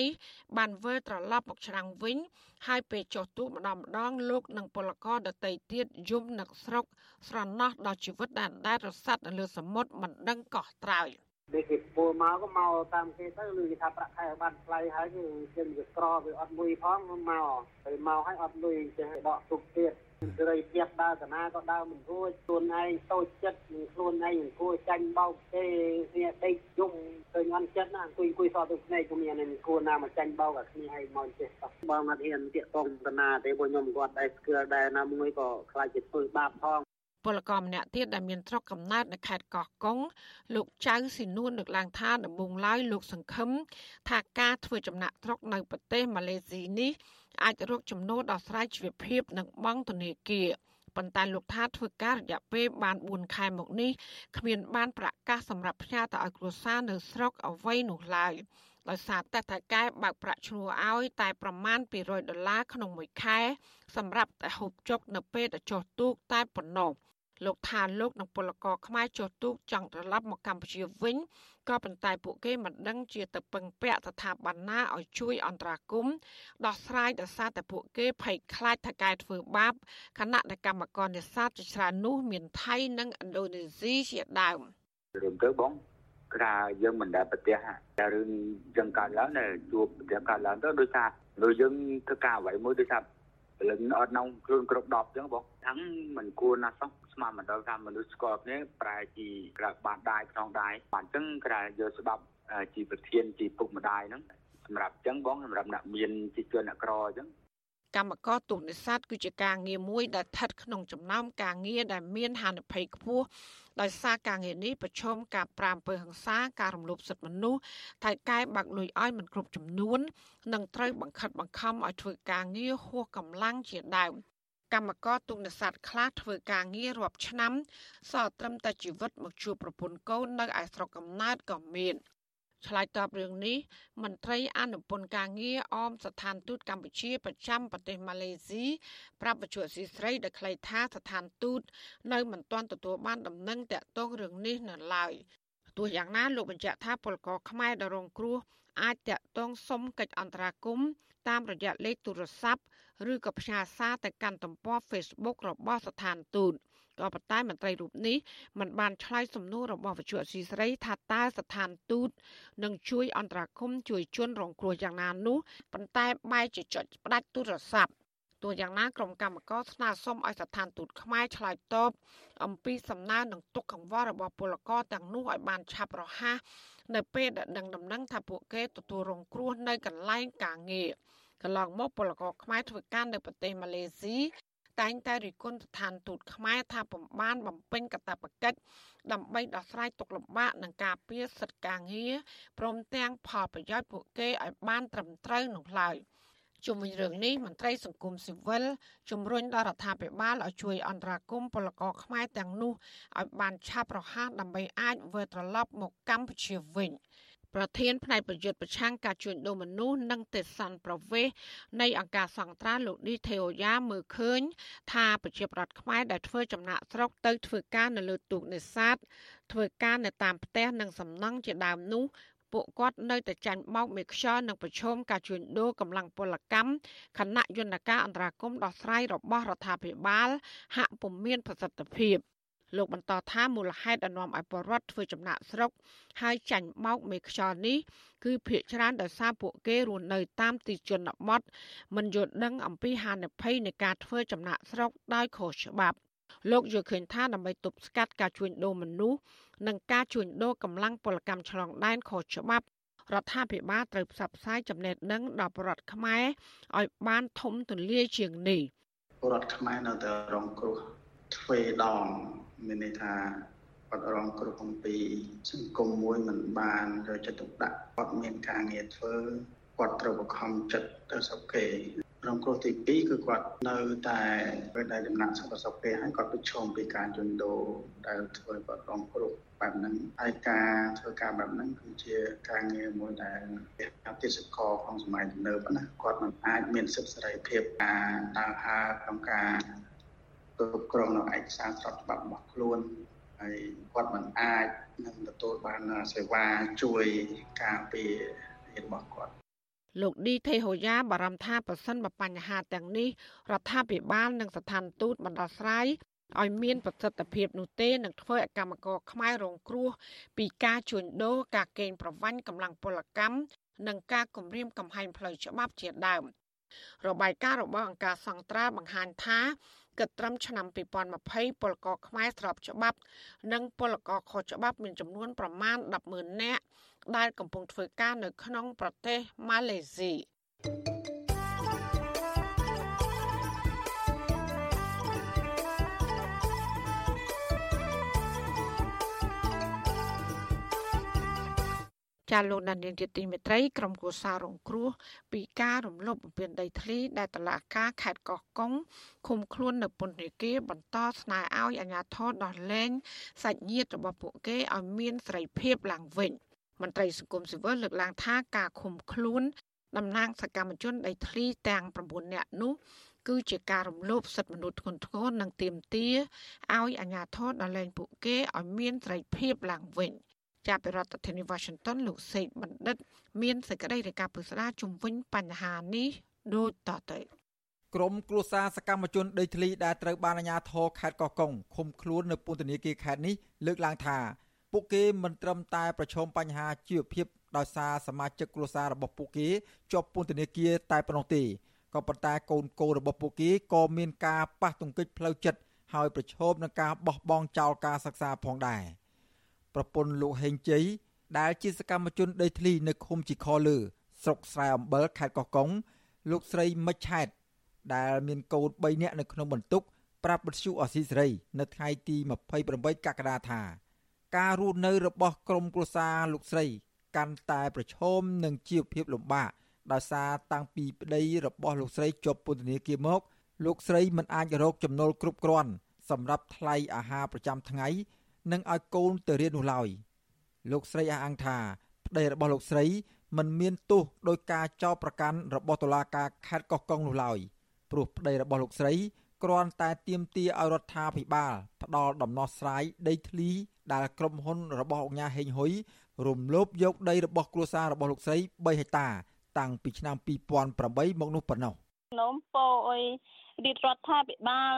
បានវិលត្រឡប់មកច្រាំងវិញ ហើយពេលចុះទូកម្ដងម្ដងលោកនិងពលករដតីទៀតយំនឹកស្រុកស្រណោះដល់ជីវិតដែលដែលរសាត់នៅលើសមុទ្រមិនដឹងកោះត្រើយ នេះគេពួលមកក៏មកតាមគេទៅឬគេថាប្រាក់ខែបានថ្លៃហើយគឺគេវាក្រវាអត់លុយផងមកទៅមកហើយអត់លុយចេះដកទុកទៀតសេរីភាពដើរតាណាក៏ដើរមិនរួចខ្លួនឯងតូចចិត្តនឹងខ្លួនឯងអង្គុយចាញ់បោកទេគ្នាដេកយំឃើញអន់ចិត្តណាអង្គុយអង្គុយសតទៅភ្នែកក៏មាននឹងគួរណាមកចាញ់បោកអាគ្នាឯងមកចេះតោះបងអត់ហ៊ានតាកតងតាណាទេព្រោះខ្ញុំគាត់ដែរស្គាល់ដែរណាមួយក៏ខ្លាចជាធ្វើបាបផង ពលករម្នាក់ទៀតដែលមានស្រុកកំណើតនៅខេត្តកោះកុងលោកចៅស៊ីនួនលើកឡើងថាដំបូងឡើយលោកសង្ឃឹមថាការធ្វើចំណាក់ស្រុកនៅប្រទេសម៉ាឡេស៊ីនេះអាចរកចំណូលដោះស្រាយជីវភាពនិងបង់ធនាគារប៉ុន្តែលោកថាធ្វើការរយៈពេលបាន4ខែមកនេះគ្មានបានប្រកាសសម្រាប់ផ្ញើទៅឲ្យគ្រួសារនៅស្រុកអ្វីនោះឡើយ ដោយសារតែថៃកែបើកប្រាក់ឈ្នួលឲ្យតែប្រមាណ200ដុល្លារក្នុងមួយខែ សម្រាប់តែហូបចុកនៅពេលដែលចុះទូកតែប៉ុណ្ណោះលោកថាលោកនិងពលករខ្មែរចុះទូកចង់ត្រឡប់មកកម្ពុជាវិញក៏ប៉ុន្តែពួកគេមិនដឹងជាទៅពឹងពាក់ស្ថាប័នណាឲ្យជួយអន្តរាគមន៍ដោះស្រាយដោយសារតែពួកគេភ័យខ្លាចថាកែធ្វើបាបគណៈកម្មការនេសាទជាច្រើននោះមានថៃនិងឥណ្ឌូនេស៊ីជាដើមរឿងទៅបង ក្រៅយើងមិនដែលប្រទះតែរឿងចឹងកើតឡើងនៅជួបប្រទះកើតឡើងទៅដោយសារលើយើងធ្វើការអ្វីមួយដោយសារព្រលឹងអត់ក្នុងខ្លួនគ្រប់10អញ្ចឹងបងហ្នឹងមិនគួរណាស់សោះស្មានមិនដល់ថាមនុស្សស្គាល់គ្នាប្រែជាក្រាបបានដាយក្នុងដាយបានអញ្ចឹងក្រៅយកច្បាប់ជាប្រធានជាពុកម្ដាយហ្នឹងសម្រាប់អញ្ចឹងបងសម្រាប់អ្នកមានជាជនអ្នកក្រអញ្ចឹង កម្មករទូកនេសាទគឺជាការងារមួយដែលស្ថិតក្នុងចំណោមការងារដែលមានហានិភ័យខ្ពស់ដោយសារការងារនេះប្រឈមការប្រាំអំពើហិង្សាការរំលោភសិទ្ធិមនុស្សថៃកែបាក់លុយឲ្យមិនគ្រប់ចំនួន និងត្រូវបង្ខិតបង្ខំឲ្យធ្វើការងារហួសកម្លាំងជាដើមកម្មករទុកនេសាទខ្លះធ្វើការងាររាប់ឆ្នាំសល់ត្រឹមតែជីវិតមកជួបប្រពន្ធកូននៅឯស្រុកកំណើតក៏មាន ឆ្លើយតបរឿងនេះមន្ត្រីអនុពន្ធការងារអមស្ថានទូតកម្ពុជាប្រចាំប្រទេសម៉ាឡេស៊ីប្រាប់បច្ចុប្បន្នស៊ីស្រីដែលខ្លីថាស្ថានទូតនៅមិនទាន់ទទួលបានដំណឹងតាក់ទងរឿងនេះនៅឡើយទោះយ៉ាងណាលោកបញ្ជាក់ថាពលករខ្មែរដែលរងគ្រោះអាចតាក់ទងសុំកិច្ចអន្តរាគមន៍តាមរយៈលេខទូរស័ព្ទឬក៏ផ្ញើសារទៅកាន់ទំព័រ Facebook របស់ស្ថានទូត ក៏ប៉ុន្តែមន្ត្រីរូបនេះមិនបានឆ្លើយសំណួររបស់វិទ្យុអសីស្រីថាតើស្ថានទូតនឹងជួយអន្តរាគមន៍ជួយជនរងគ្រោះយ៉ាងណានោះប៉ុន្តែបែរជាចុចផ្ដាច់ទូរស័ព្ទទោះយ៉ាងណាក្រុមកម្មការស្នើសុំឲ្យស្ថានទូតខ្មែរឆ្លើយតបអំពីសំណើនឹងទុកកង្វល់របស់ពលករទាំងនោះឲ្យបានឆាប់រហ័សនៅពេលដែលដឹងដំណឹងថាពួកគេទទួលរងគ្រោះនៅកន្លែងការងារកន្លងមកពលករខ្មែរធ្វើការនៅប្រទេសម៉ាឡេស៊ី តែងតែរិះគន់ស្ថានទូតខ្មែរថាពំបានបំពេញកាតព្វកិច្ចដើម្បីដោះស្រាយទុកលំបាកនិងការពារសិទ្ធិការងារព្រមទាំងផលប្រយោជន៍ពួកគេឲ្យបានត្រឹមត្រូវនោះឡើយជុំវិញរឿងនេះមន្ត្រីសង្គមស៊ីវិលជំរុញដល់រដ្ឋាភិបាលឲ្យជួយអន្តរាគមន៍ពលករខ្មែរទាំងនោះឲ្យបានឆាប់រហ័សដើម្បីអាចវិលត្រឡប់មកកម្ពុជាវិញ។ ប្រធានផ្នែកប្រយុទ្ធប្រឆាំងការជួញដូរមនុស្សនិងទេសន្តប្រវេសនៃអង្គការសង្ត្រាលោកឌីថេអូយ៉ាមើលឃើញ ថាប្រជាប្រដ្ឋខ្មែរដែលធ្វើចំណាក់ស្រុកទៅធ្វើការនៅលើទូកនេសាទធ្វើការនៅតាមផ្ទះនិងសំណង់ជាដើមនោះពួកគាត់នៅតែចាញ់បោកមេខ្យល់និងប្រឈមការជួញដូរកម្លាំងពលកម្មខណៈយន្តការអន្តរាគមន៍ដោះស្រាយរបស់រដ្ឋាភិបាល ហាក់ពុំមានប្រសិទ្ធភាព លោកបន្តថាមូលហេតុដែលនាំឲ្យពលរដ្ឋធ្វើចំណាក់ស្រុកហើយចាញ់បោកមេខ្យល់នេះគឺភាគច្រើនដោយសារពួកគេរស់នៅតាមទីជនបទមិនយល់ដឹងអំពីហានិភ័យនៃការធ្វើចំណាក់ស្រុកដោយខុសច្បាប់លោកយល់ឃើញថាដើម្បីទប់ស្កាត់ការជួញដូរមនុស្សនិងការជួញដូរកម្លាំងពលកម្មឆ្លងដែនខុសច្បាប់រដ្ឋាភិបាលត្រូវផ្សព្វផ្សាយចំណេះដឹងដល់ប្រជាពលរដ្ឋខ្មែរឲ្យបានធំទូលាយជាងនេះពលរដ្ឋខ្មែរនៅតែរងគ្រោះ ទ្វេដងមានន័យថាគាត់រងគ្រោះអំពីសង្គមមួយមិនបានយកចិត្តទុកដាក់គាត់មានការងារធ្វើគាត់ត្រូវបង្ខំចិត្តទៅស្រុកគេរងគ្រោះទី2គឺគាត់នៅតែពេលដែលចំណាក់សុខប្រសពពេលហើយគាត់ប្រឈមពីការជួញដូរដែលធ្វើឲ្យគាត់រងគ្រោះបែបហ្នឹងហើយការធ្វើការបែបហ្នឹងគឺជាការងារមួយដែលអាទិសកលក្នុងសម័យទំនើបណាគាត់មិនអាចមានសិទ្ធិសេរីភាពការដើរហើរក្នុងការ គ្រប់គ្រងនៅឯកសារស្របច្បាប់របស់ខ្លួនហើយគាត់មិនអាចនឹងទទួលបានសេវាជួយការពាររបស់គាត់លោកឌីថេហូយ៉ាបារម្ភថាប្រសិនបើបញ្ហាទាំងនេះរដ្ឋាភិបាលនិងស្ថានទូតបណ្ដោះស្រាយឲ្យមានប្រសិទ្ធភាពនោះទេនឹងធ្វើឲ្យកម្មករខ្មែររងគ្រោះពីការជួញដូរការកេងប្រវ័ញ្ចកម្លាំងពលកម្មនិងការគំរាមកំហែងផ្លូវច្បាប់ជាដើមរបាយការណ៍របស់អង្គការសង្ត្រាបង្ហាញថា គិតត្រឹមឆ្នាំ2020ពលករខ្មែរស្របច្បាប់ និងពលករខុសច្បាប់មានចំនួនប្រមាណ100000នាក់ដែលកំពុងធ្វើការនៅក្នុងប្រទេសម៉ាឡេស៊ី ចាលោកដានៀងជាទីមេត្រីក្រុមគូសាររងគ្រោះពីការរំលោភបំពានដីធ្លីដែលតឡាការខេត្តកោះកុងឃុំខ្លួននៅពន្ធនាគារបន្តស្នើឲ្យអាជ្ញាធរដោះលែងសាច់ញាតិរបស់ពួកគេឲ្យមានសេរីភាពឡើងវិញមន្ត្រីសង្គមស៊ីវិលលើកឡើងថាការឃុំខ្លួនតំណាងសកម្មជនដីធ្លីទាំង9នាក់នោះគឺជាការរំលោភសិទ្ធិមនុស្សធ្ងន់ធ្ងរនិងទាមទារឲ្យអាជ្ញាធរដោះលែងពួកគេឲ្យមានសេរីភាពឡើងវិញ។ ចាប់ពីរដ្ឋធានី Washington លោកសេកបណ្ឌិត មានសេចក្តីរាយការណ៍ពុស្ដាជំវិញបញ្ហានេះដូចតទៅក្រមគ្រួសារសកម្មជនដីធ្លីដែលត្រូវបានអាជ្ញាធរខេត្តកោះកុងឃុំខ្លួននៅពន្ធនាគារខេត្តនេះលើកឡើងថាពួកគេមិនត្រឹមតែប្រឈមបញ្ហាជីវភាពដោយសារសមាជិកគ្រួសាររបស់ពួកគេជាប់ពន្ធនាគារតែប៉ុណ្ណោះទេក៏ប៉ុន្តែកូនកូនរបស់ពួកគេក៏មានការប៉ះទង្គិចផ្លូវចិត្តហើយប្រឈមនឹងការបោះបង់ចោលការសិក្សាផងដែរ។ ប្រពន្ធលោកហេងជ័យដែលជាសកម្មជនដីធ្លីនៅឃុំជីខលើ ស្រុកស្រែអំបិលខេត្តកោះកុងលោកស្រីមិចឆែតដែលមានកូន3នាក់នៅក្នុងបន្ទុកប្រាប់បទសុអសីសេរី នៅថ្ងៃទី28កក្កដាថា ការរស់នៅរបស់ក្រុមគ្រួសារលោកស្រី កាន់តែប្រឈមនឹងជីវភាពលំបាកដោយសារតាំងពីប្តីរបស់លោកស្រីជាប់ពន្ធនាគារមក លោកស្រីមិនអាចរកចំណូលគ្រប់គ្រាន់សម្រាប់ថ្លៃអាហារប្រចាំថ្ងៃ និងឲ្យកូនទៅរៀននោះឡើយលោកស្រីអះអាងថាប្តីរបស់លោកស្រីមិនមានទោសដោយការចោទប្រកាន់របស់តុលាការខេត្តកោះកុងនោះឡើយព្រោះប្តីរបស់លោកស្រីគ្រាន់តែទាមទារឲ្យរដ្ឋាភិបាលផ្ដល់ដំណោះស្រាយដីធ្លីដែលក្រុមហ៊ុនរបស់អង្គការហេងហ៊ុយរំលោភយកដីរបស់គ្រួសាររបស់លោកស្រី3ហិកតា តាំងពីឆ្នាំ2008មកនោះប៉ុណ្ណោះ នោមពោអុយរាជរដ្ឋាភិបាល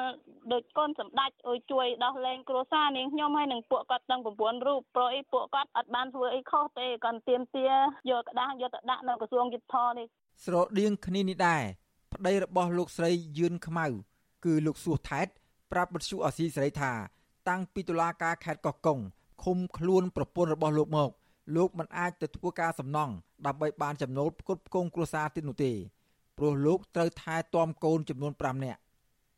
ដូចកូនសម្ដេចអុយជួយដោះលែងគ្រួសារនាងខ្ញុំហើយនឹងពួកគាត់ទាំង9រូបព្រោះអីពួកគាត់អត់បានធ្វើអីខុសទេគាត់ទៀមទាយកក្តារយកទៅដាក់នៅក្រសួងយុទ្ធភនេះស្រដៀងគ្នានេះដែរប្តីរបស់លោកស្រីយឿនខ្មៅ គឺលោកសួសថែត ប្រាប់បទសុអសីសេរីថា តាំងពីតុលាការខេត្តកោះកុងឃុំខ្លួនប្រពន្ធរបស់លោកមក លោកមិនអាចទៅធ្វើការសំណង់ដើម្បីបានចំណូលផ្គត់ផ្គង់គ្រួសារទៀតនោះទេ ព្រោះលោកត្រូវថែទាំកូនចំនួន5នាក់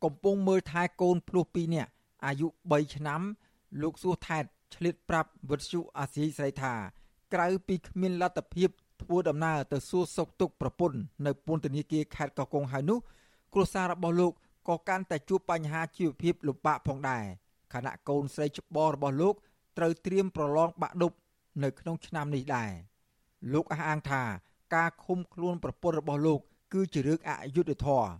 កំពុងមើលថែកូនភ្លោះ2នាក់អាយុ3ឆ្នាំ លោកសួសថែតឆ្លៀតប្រាប់វិទ្យុអាស៊ីស្រីថាក្រៅពីគ្មានលទ្ធភាពធ្វើដំណើរទៅសួរសុខទុក្ខប្រពន្ធនៅពន្ធនាគារខេត្តកោះកុងហើយនោះគ្រួសាររបស់លោកក៏កាន់តែជួបបញ្ហាជីវភាពលំបាកផងដែរខណៈកូនស្រីច្បងរបស់លោកត្រូវត្រៀមប្រឡងបាក់ឌុបនៅក្នុងឆ្នាំនេះដែរលោកអះអាងថាការឃុំខ្លួនប្រពន្ធរបស់លោក គឺជារឿងអយុត្តិធម៌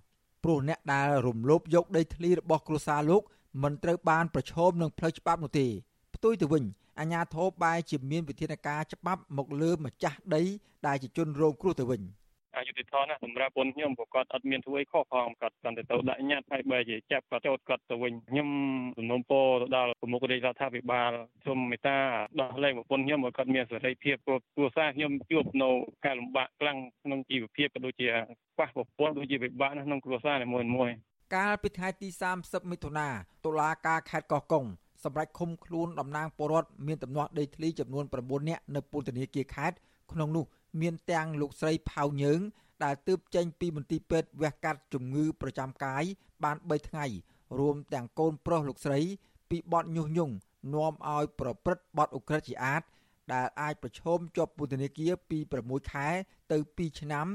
ព្រោះអ្នកដែលរំលោភយកដីធ្លីរបស់គ្រួសារលោកមិនត្រូវបានប្រឈមនឹងផ្លូវច្បាប់នោះទេផ្ទុយទៅវិញអាជ្ញាធរបែរជាមានវិធានការច្បាប់មកលើម្ចាស់ដីដែលជាជនរងគ្រោះទៅវិញ។អ យុធធនណាសម្រាប់ពលខ្ញុំព្រោះគាត់អត់មានធ្វើអីខុសផងគាត់គាត់ទៅទៅដាក់ញត្តិហើយបើជាចាប់គាត់ចោតគាត់ទៅវិញខ្ញុំសំណូមពរទៅដល់ប្រមុខរាជរដ្ឋាភិបាលសូមមេត្តាដោះលែងប្រពន្ធខ្ញុំឲ្យគាត់មានសេរីភាពព្រោះគ្រួសារខ្ញុំជួបនៅការលំបាកខ្លាំងក្នុងជីវភាពក៏ដូចជាខ្វះប្រពន្ធដូចជាពិបាកក្នុងគ្រួសារនីមួយៗកាលពីថ្ងៃទី30មិថុនាតុលាការខេត្តកោះកុងសម្រាប់ឃុំខ្លួនតំណាងពលរដ្ឋមានទំនាស់ដីធ្លីចំនួន9នាក់នៅពន្ធនាគារខេត្តក្នុងនោះ មានទាំងលោកស្រីផៅញើងដែលទើបចេញពីមន្ទីរពេទ្យវះកាត់ជំងឺប្រចាំកាយបាន3ថ្ងៃរួមទាំងកូនប្រុសលោកស្រី ពីបទញុះញង់នាំឲ្យប្រព្រឹត្តបទឧក្រិដ្ឋជាអាត ដែលអាចប្រឈមជាប់ពន្ធនាគារពី6ខែទៅ2ឆ្នាំ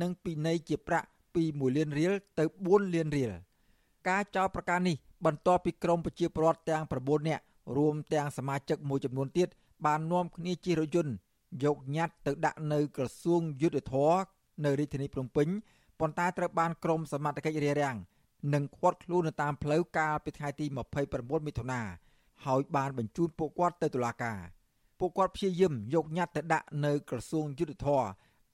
និងពិន័យជាប្រាក់ពី1លានរៀលទៅ4លានរៀលការចោទប្រកាន់នេះបន្ទាប់ពីក្រមប្រជាពលរដ្ឋទាំង9នាក់រួមទាំងសមាជិកមួយចំនួនទៀតបាននាំគ្នាជិះរថយន្ត យកញត្តិទៅដាក់នៅក្រសួងយុទ្ធភ័ពនៅរាជធានីភ្នំពេញប៉ុន្តែត្រូវបានក្រមសមត្ថកិច្ចរារាំងនិងឃាត់ខ្លួននៅតាមផ្លូវកាលពីថ្ងៃទី29មិថុនាហើយបានបញ្ជូនពួកគាត់ទៅតុលាការពួកគាត់ព្យាយាមយកញត្តិទៅដាក់នៅក្រសួងយុទ្ធភ័ព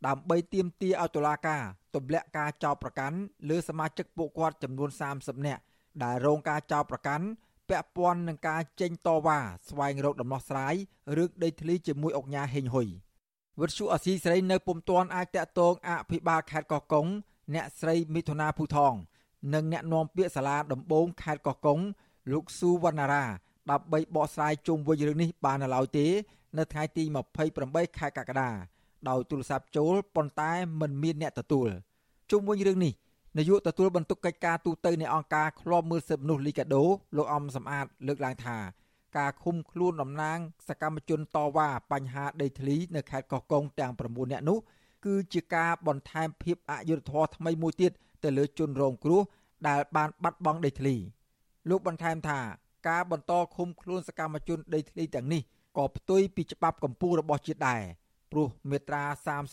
ដើម្បីទាមទារឲ្យតុលាការទម្លាក់ការចោទប្រកាន់លើសមាជិកពួកគាត់ចំនួន30នាក់ដែលរងការចោទប្រកាន់ ពាក់ព័ន្ធនឹងការចេញតវ៉ាស្វែងរកដំណោះស្រាយរឿងដីធ្លីជាមួយអង្គការហេងហ៊ុយវិទ្យុអស៊ីសេរីនៅពុំទាន់អាចតាក់ទងអភិបាលខេត្តកោះកុងអ្នកស្រីមិថុនាភូថង និងអ្នកនាំពាក្យសាលាដំបងខេត្តកោះកុងលោកស៊ូវណ្ណារាដើម្បីបកស្រាយជុំវិញរឿងនេះបាននៅឡើយទេ នៅថ្ងៃទី28ខែកក្កដាដោយទូរស័ព្ទចូលប៉ុន្តែមិនមានអ្នកទទួលជុំវិញរឿងនេះ នាយកទទួលបន្ទុកកិច្ចការទូតនៃអង្គការឃ្លាំមើលសិទ្ធិមនុស្សលីកាដូលោកអំសំអាតលើកឡើងថាការឃុំខ្លួនតំណាងសកម្មជនតវ៉ាបញ្ហាដីធ្លីនៅខេត្តកោះកុងទាំង9នាក់នោះគឺជាការបន្ថែមភាពអយុត្តិធម៌ថ្មីមួយទៀតទៅលើជនរងគ្រោះដែលបានបាត់បង់ដីធ្លីលោកបន្ថែមថាការបន្តឃុំខ្លួនសកម្មជនដីធ្លីទាំងនេះក៏ផ្ទុយពីច្បាប់កម្ពុជារបស់ជាតិដែរព្រោះមាត្រា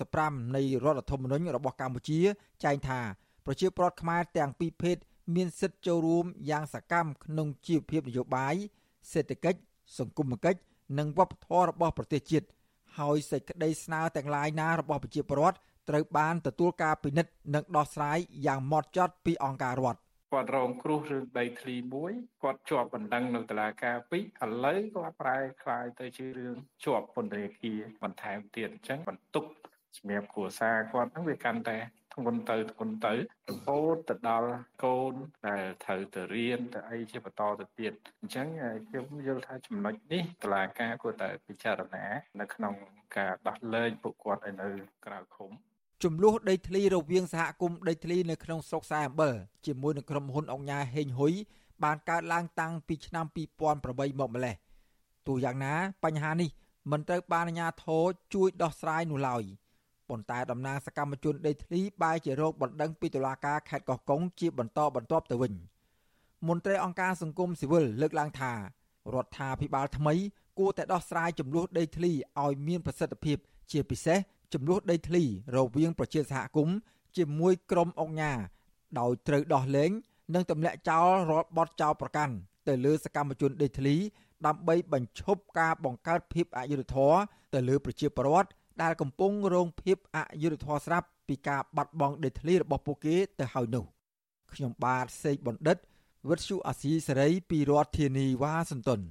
35នៃរដ្ឋធម្មនុញ្ញរបស់កម្ពុជាចែងថា ប្រជាពលរដ្ឋខ្មែរទាំងពីរភេទមានសិទ្ធិចូលរួមយ៉ាងសកម្មក្នុងជីវភាពនយោបាយសេដ្ឋកិច្ចសង្គមគិច្ចនិងវប្បធម៌របស់ប្រទេសជាតិហើយសេចក្តីស្នើទាំងឡាយណារបស់ប្រជាពលរដ្ឋត្រូវបានទទួលការពិនិត្យនិងដោះស្រាយយ៉ាងហ្មត់ចត់ពីអង្គការរដ្ឋគាត់រងគ្រោះរឿងដីធ្លីមួយគាត់ជាប់បណ្ដឹងនៅតុលាការពីរឥឡូវគាត់ប្រែคลายទៅជារឿងជាប់ពន្ធនាគារបន្ថែមទៀតអញ្ចឹងបន្ទុកសម្រាប់គ្រួសារគាត់ហ្នឹងវាកាន់តែ ធ្ងន់ទៅធ្ងន់ទៅរហូតទៅដល់កូនដែលត្រូវទៅរៀនទៅអីជាបន្តទៅទៀតអញ្ចឹងខ្ញុំយល់ថាចំណុចនេះតឡាការគួរតែពិចារណា នៅក្នុងការដោះលែងពួកគាត់ឲ្យនៅក្រៅឃុំចំនួនដីធ្លីរវាងសហគមន៍ដីធ្លីនៅក្នុងស្រុកខ្សែអំបិលជាមួយនឹងក្រុមហ៊ុនអង្គការហេងហ៊ុយបានកើតឡើងតាំងពីឆ្នាំ2008មកម្លេះទោះយ៉ាងណាបញ្ហានេះមិនត្រូវបានអាជ្ញាធរជួយដោះស្រាយនោះឡើយ។ ប៉ុន្តែតំណាងសកម្មជនដីធ្លីបែរជារោគបណ្ដឹងពីតុលាការខេត្តកោះកុងជាបន្តបន្ទាប់ទៅវិញមន្ត្រីអង្គការសង្គមស៊ីវិលលើកឡើងថារដ្ឋាភិបាលថ្មីគួរតែដោះស្រាយចំនួនដីធ្លីឲ្យមានប្រសិទ្ធភាព ជាពិសេសចំនួនដីធ្លីរវាងប្រជាសហគមន៍ជាមួយក្រុមអង្គការដោយត្រូវដោះលែងនិងទម្លាក់ចោលរាល់បទចោលប្រកាន់ទៅលើសកម្មជនដីធ្លីដើម្បីបញ្ឈប់ការបង្កើតភាពអយុត្តិធម៌ទៅលើប្រជាពលរដ្ឋ ដែលកំពុងរងភាពអយុត្តិធម៌ស្រាប់ពីការបាត់បង់ដីធ្លីរបស់ពួកគេទៅហើយនោះខ្ញុំបាទសេកបណ្ឌិតវិទ្យុអាស៊ីសេរីពីរដ្ឋធានីវ៉ាស៊ីនតោន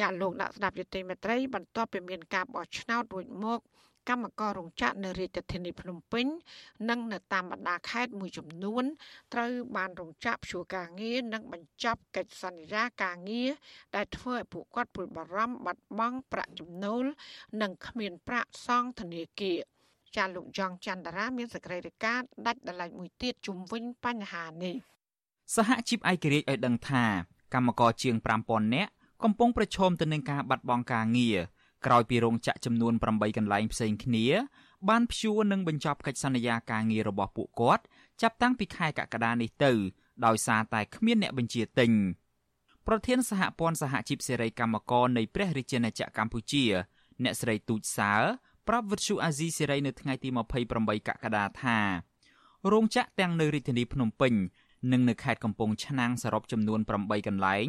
ចាលោកដាក់ស្ដាប់យុតិមេត្រីបន្ទាប់ពីមានការបោះឆ្នោតរួចមក កម្មកររោងចក្រនៅរាជធានីភ្នំពេញ និងនៅតាមបណ្ដាខេត្តមួយចំនួនត្រូវបានរោងចក្រព្យួរការងារនិងបញ្ចប់កិច្ចសន្យាការងារដែលធ្វើឲ្យពួកគាត់ព្រួយបារម្ភបាត់បង់ប្រាក់ចំណូល និងគ្មានប្រាក់សងធនាគារចាលោកយ៉ងច័ន្ទរាមានសេចក្តីរាយការណ៍ដាច់ដライមួយទៀតជុំវិញបញ្ហានេះសហជីពឯករាជ្យឲ្យដឹងថាកម្មករជាង5000នាក់កំពុងប្រឈមទៅនឹងការបាត់បង់ការងារ ក្រោយពីរោងចក្រចំនួន8កន្លែងផ្សេងគ្នា បានព្យួរនិងបញ្ចប់កិច្ចសន្យាការងាររបស់ពួកគាត់ចាប់តាំងពីខែកក្កដានេះទៅ ដោយសារតែគ្មានអ្នកបញ្ជាទិញប្រធានសហព័ន្ធសហជីពសេរីកម្មករនៃព្រះរាជាណាចក្រកម្ពុជា អ្នកស្រីទូចសើប្រាប់វិទ្យុអាស៊ីសេរីនៅថ្ងៃទី28កក្កដាថារោងចក្រទាំងនៅរាជធានីភ្នំពេញនិងនៅខេត្តកំពង់ឆ្នាំងសរុបចំនួន8កន្លែង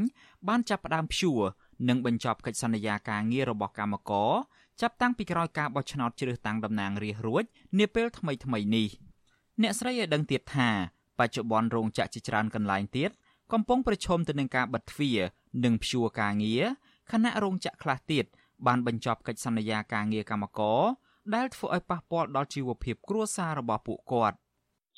បានចាប់ផ្ដើមព្យួរ និងបញ្ចប់កិច្ចសន្យាការងាររបស់កម្មករចាប់តាំងពីក្រោយការបោះឆ្នោតជ្រើសតាំងតំណាងរាស្ត្ររួចនាពេលថ្មីថ្មីនេះអ្នកស្រីឲ្យដឹងទៀតថាបច្ចុប្បន្នរោងចក្រជាច្រើនកន្លែងទៀតកំពុងប្រឈមទៅនឹងការបិទទ្វារនិងព្យួរការងារខណៈរោងចក្រខ្លះទៀតបានបញ្ចប់កិច្ចសន្យាការងារកម្មករដែលធ្វើឲ្យប៉ះពាល់ដល់ជីវភាពគ្រួសាររបស់ពួកគាត់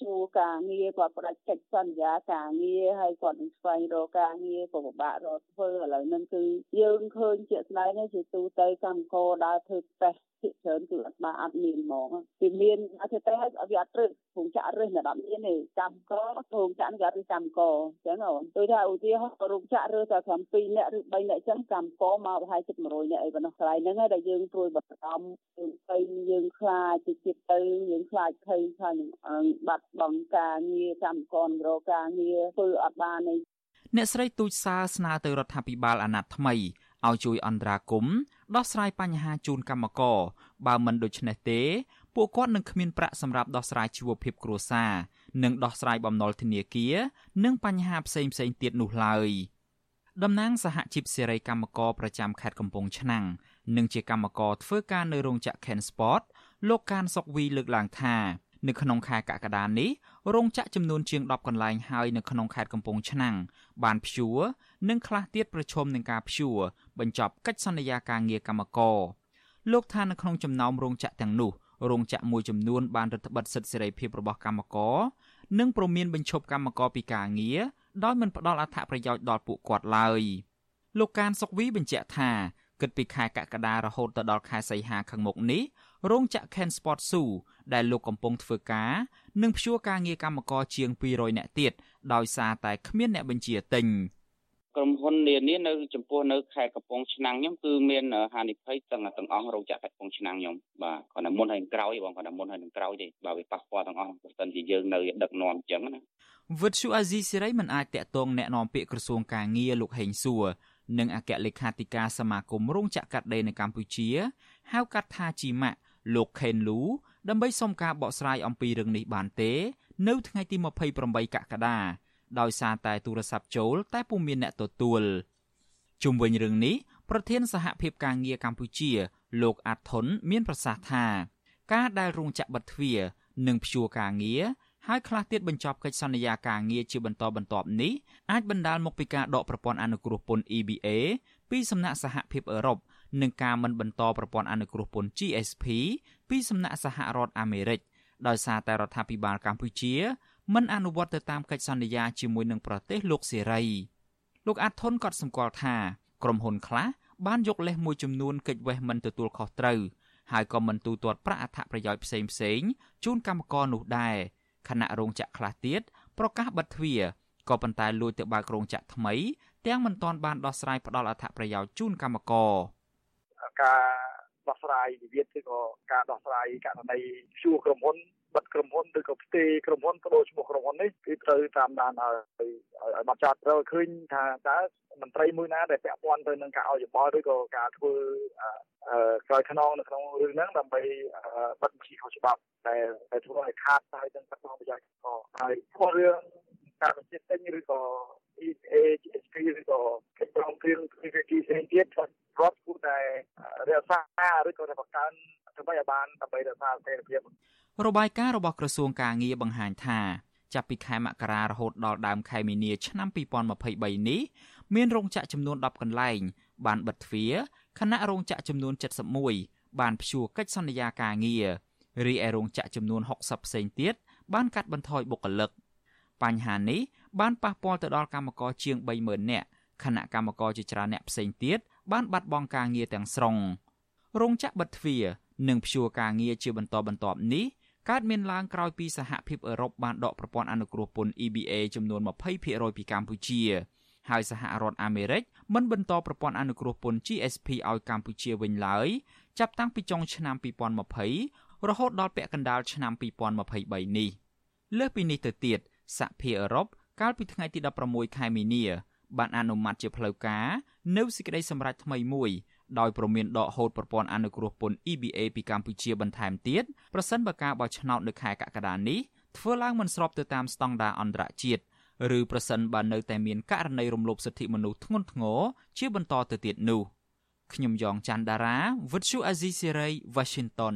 ជួការងារគាត់ផ្ដាច់កិច្ចសន្យាការងារហើយគាត់នឹងស្វែងរកការងារក៏ពិបាករកធ្វើឥឡូវហ្នឹងគឺយើងឃើញជាក់ស្ដែងជាទូទៅកម្មករដើរធ្វើតេស្ត ភាគច្រើនគឺអត់បានអត់មានហ្មងវាមានអធិតែឲ្យវាអត់រឹសព្រោះចាក់រឹសនៅដល់មានទេកម្មកព្រោះចាក់វាអត់រឹសកម្មកអញ្ចឹងអូនដូចថាឧទាហរណ៍រោងចក្ររើសតែត្រឹម2នាក់ឬ3នាក់អញ្ចឹងកម្មកមកប្រហែលជិត100នាក់អីប៉ុណ្ណោះកន្លែងហ្នឹងហើយដែលយើងព្រួយបារម្ភយើងទៅយើងខ្លាចទៅទៀតទៅយើងខ្លាចភ័យខ្លាចនឹងបាត់បង់ការងារកម្មកររកការងារធ្វើអត់បានទេអ្នកស្រីទូចសាស្នើទៅរដ្ឋាភិបាលអាណត្តិថ្មី ឲ្យជួយអន្តរាគមន៍ដោះស្រាយបញ្ហាជូនកម្មករបើមិនដូច្នេះទេពួកគាត់នឹងគ្មានប្រាក់សម្រាប់ដោះស្រាយជីវភាពគ្រួសារនិងដោះស្រាយបំណុលធនាគារនិងបញ្ហាផ្សេងផ្សេងទៀតនោះឡើយតំណាងសហជីពសេរីកម្មករប្រចាំខេត្តកំពង់ឆ្នាំងនិងជាកម្មករធ្វើការនៅរោងចក្រ Ken Sport លោកកានសុកវីលើកឡើងថា នៅក្នុងខែកក្កដានេះ រោងចក្រចំនួនជាង10កន្លែងហើយនៅក្នុងខេត្តកំពង់ឆ្នាំងបានព្យួរនិងខ្លះទៀតប្រឈមនឹងការព្យួរបញ្ចប់កិច្ចសន្យាការងារកម្មករលោកថានៅក្នុងចំណោមរោងចក្រទាំងនោះរោងចក្រមួយចំនួនបានរដ្ឋបិទសិទ្ធិសេរីភាពរបស់កម្មករនិងព្រមានបញ្ឈប់កម្មករពីការងារដោយមិនផ្ដល់អត្ថប្រយោជន៍ដល់ពួកគាត់ឡើយលោកកានសុកវីបញ្ជាក់ថាគិតពីខែកក្កដារហូតទៅដល់ខែសីហាខាងមុខនេះ រោងចក្រ Ken Sport Zoo ដែលលោកកំពុងធ្វើការនឹងព្យួរការងារកម្មករជាង200នាក់ទៀតដោយសារតែគ្មានអ្នកបញ្ជាទិញក្រុមហ៊ុននានានៅចំពោះនៅខេត្តកំពង់ឆ្នាំងខ្ញុំគឺមានហានិភ័យទាំងទាំងអស់រោងចក្រខេត្តកំពង់ឆ្នាំងខ្ញុំបាទគាត់តែមុនហើយក្រោយបងគាត់តែមុនហើយនឹងក្រោយទេបើវាប៉ះពាល់ទាំងអស់បើមិនជាយើងនៅដឹកនាំអញ្ចឹងណាវិទ្យុអាស៊ីសេរីមិនអាចតាក់ទងแนะនាំពាក្យក្រសួងការងារលោកហេងសួរនិងអគ្គលេខាធិការសមាគមរោងចក្រកាត់ដេរនៅកម្ពុជាហៅកាត់ថាជីម៉ាក់ លោកខេនលូដើម្បីសុំការបកស្រាយអំពីរឿងនេះបានទេ នៅថ្ងៃទី28កក្កដាដោយសារតែទូរស័ព្ទចូល តែពុំមានអ្នកទទួលជុំវិញរឿងនេះប្រធានសហភាពការងារកម្ពុជា លោកអាត់ថុនមានប្រសាសន៍ថា ការដែលរោងចក្របិទទ្វារនិងព្យួរការងារហើយខ្លះទៀតបញ្ចប់កិច្ចសន្យាការងារជាបន្តបន្ទាប់នេះអាចបណ្ដាលមកពីការដកប្រព័ន្ធអនុគ្រោះពន្ធ EBA ពីសំណាក់សហភាពអឺរ៉ុប និងការមិនបន្តប្រព័ន្ធអនុគ្រោះពន្ធ GSP ពីសំណាក់សហរដ្ឋអាមេរិកដោយសារតែរដ្ឋាភិបាលកម្ពុជាមិនអនុវត្តទៅតាមកិច្ចសន្យាជាមួយនឹងប្រទេសលោកសេរីលោកអាត់ធុនក៏សម្គាល់ថាក្រុមហ៊ុនខ្លះបានយកលេសមួយចំនួនកិច្ចវេះមិនទទួលខុសត្រូវហើយក៏មិនទូទាត់ប្រាក់អត្ថប្រយោជន៍ផ្សេងផ្សេងជូនកម្មករនោះដែរខណៈរោងចក្រខ្លះទៀតប្រកាសបិទទ្វារក៏ប៉ុន្តែលួចទៅបើករោងចក្រថ្មីទាំងមិនទាន់បានដោះស្រាយផ្ដល់អត្ថប្រយោជន៍ជូនកម្មករ ការដោះស្រាយវិវាទឬក៏ការដោះស្រាយករណីព្យួរក្រុមហ៊ុនបិទក្រុមហ៊ុនឬក៏ផ្ទេរក្រុមហ៊ុនបដូរឈ្មោះក្រុមហ៊ុននេះគឺត្រូវតាមដានឲ្យឲ្យបាត់ចោតត្រូវឃើញថាតើមន្ត្រីមួយណាដែលពាក់ព័ន្ធទៅនឹងការឲ្យយោបល់ឬក៏ការធ្វើក្រោយខ្នងនៅក្នុងរឿងហ្នឹងដើម្បីបិទបញ្ជីខុសច្បាប់ដែលធ្វើឲ្យខាតហើយនឹងបាត់បង់ប្រយោជន៍ក៏ហើយព្រោះរឿង ការបញ្ជាទិញឬក៏ EA GSP ឬក៏កិច្ចព្រមព្រៀងវិវិធីផ្សេងទៀតរដ្ឋគួរតែរក្សាឬក៏បង្កើនដើម្បីឲ្យបានដើម្បីរក្សាស្ថិរភាពរបាយការណ៍របស់ក្រសួងការងារបង្ហាញថាចាប់ពីខែមករារហូតដល់ដើមខែមីនាឆ្នាំ2023នេះមានរោងចក្រចំនួន10កន្លែង បានបិទទ្វារខណៈរោងចក្រចំនួន71បានព្យួរកិច្ចសន្យាការងាររីឯរោងចក្រចំនួន60ផ្សេងទៀតបានកាត់បន្ថយបុគ្គលិក បញ្ហានេះបានប៉ះពាល់ទៅដល់កម្មករជាង30000នាក់ខណៈកម្មករជាច្រើនអ្នកផ្សេងទៀតបានបាត់បង់ការងារទាំងស្រុងរោងចក្របិទទ្វារនិងព្យួរការងារជាបន្តបន្ទាប់នេះកើតមានឡើងក្រោយពីសហភាពអឺរ៉ុបបានដកប្រព័ន្ធអនុគ្រោះពន្ធ EBA ចំនួន20%ពីកម្ពុជាហើយសហរដ្ឋអាមេរិកមិនបន្តប្រព័ន្ធអនុគ្រោះពន្ធ GSP ឲ្យកម្ពុជាវិញឡើយចាប់តាំងពីចុងឆ្នាំ2020រហូតដល់ពាក់កណ្ដាលឆ្នាំ2023នេះលើសពីនេះទៅទៀត សហភាពអឺរ៉ុបកាលពីថ្ងៃទី16ខែមីនាបានអនុម័តជាផ្លូវការនៅសេចក្តីសម្រេចថ្មីមួយដោយប្រមានដកហូតប្រព័ន្ធអនុគ្រោះពន្ធ EBA ពីកម្ពុជាបន្ថែមទៀតប្រសិនបើការបោះឆ្នោតនៅខែកក្កដានេះធ្វើឡើងមិនស្របទៅតាមស្តង់ដារអន្តរជាតិឬប្រសិនបើនៅតែមានករណីរំលោភសិទ្ធិមនុស្សធ្ងន់ធ្ងរជាបន្តទៅទៀតនោះខ្ញុំយ៉ងច័ន្ទដារាវិទ្យុអាស៊ីសេរី Washington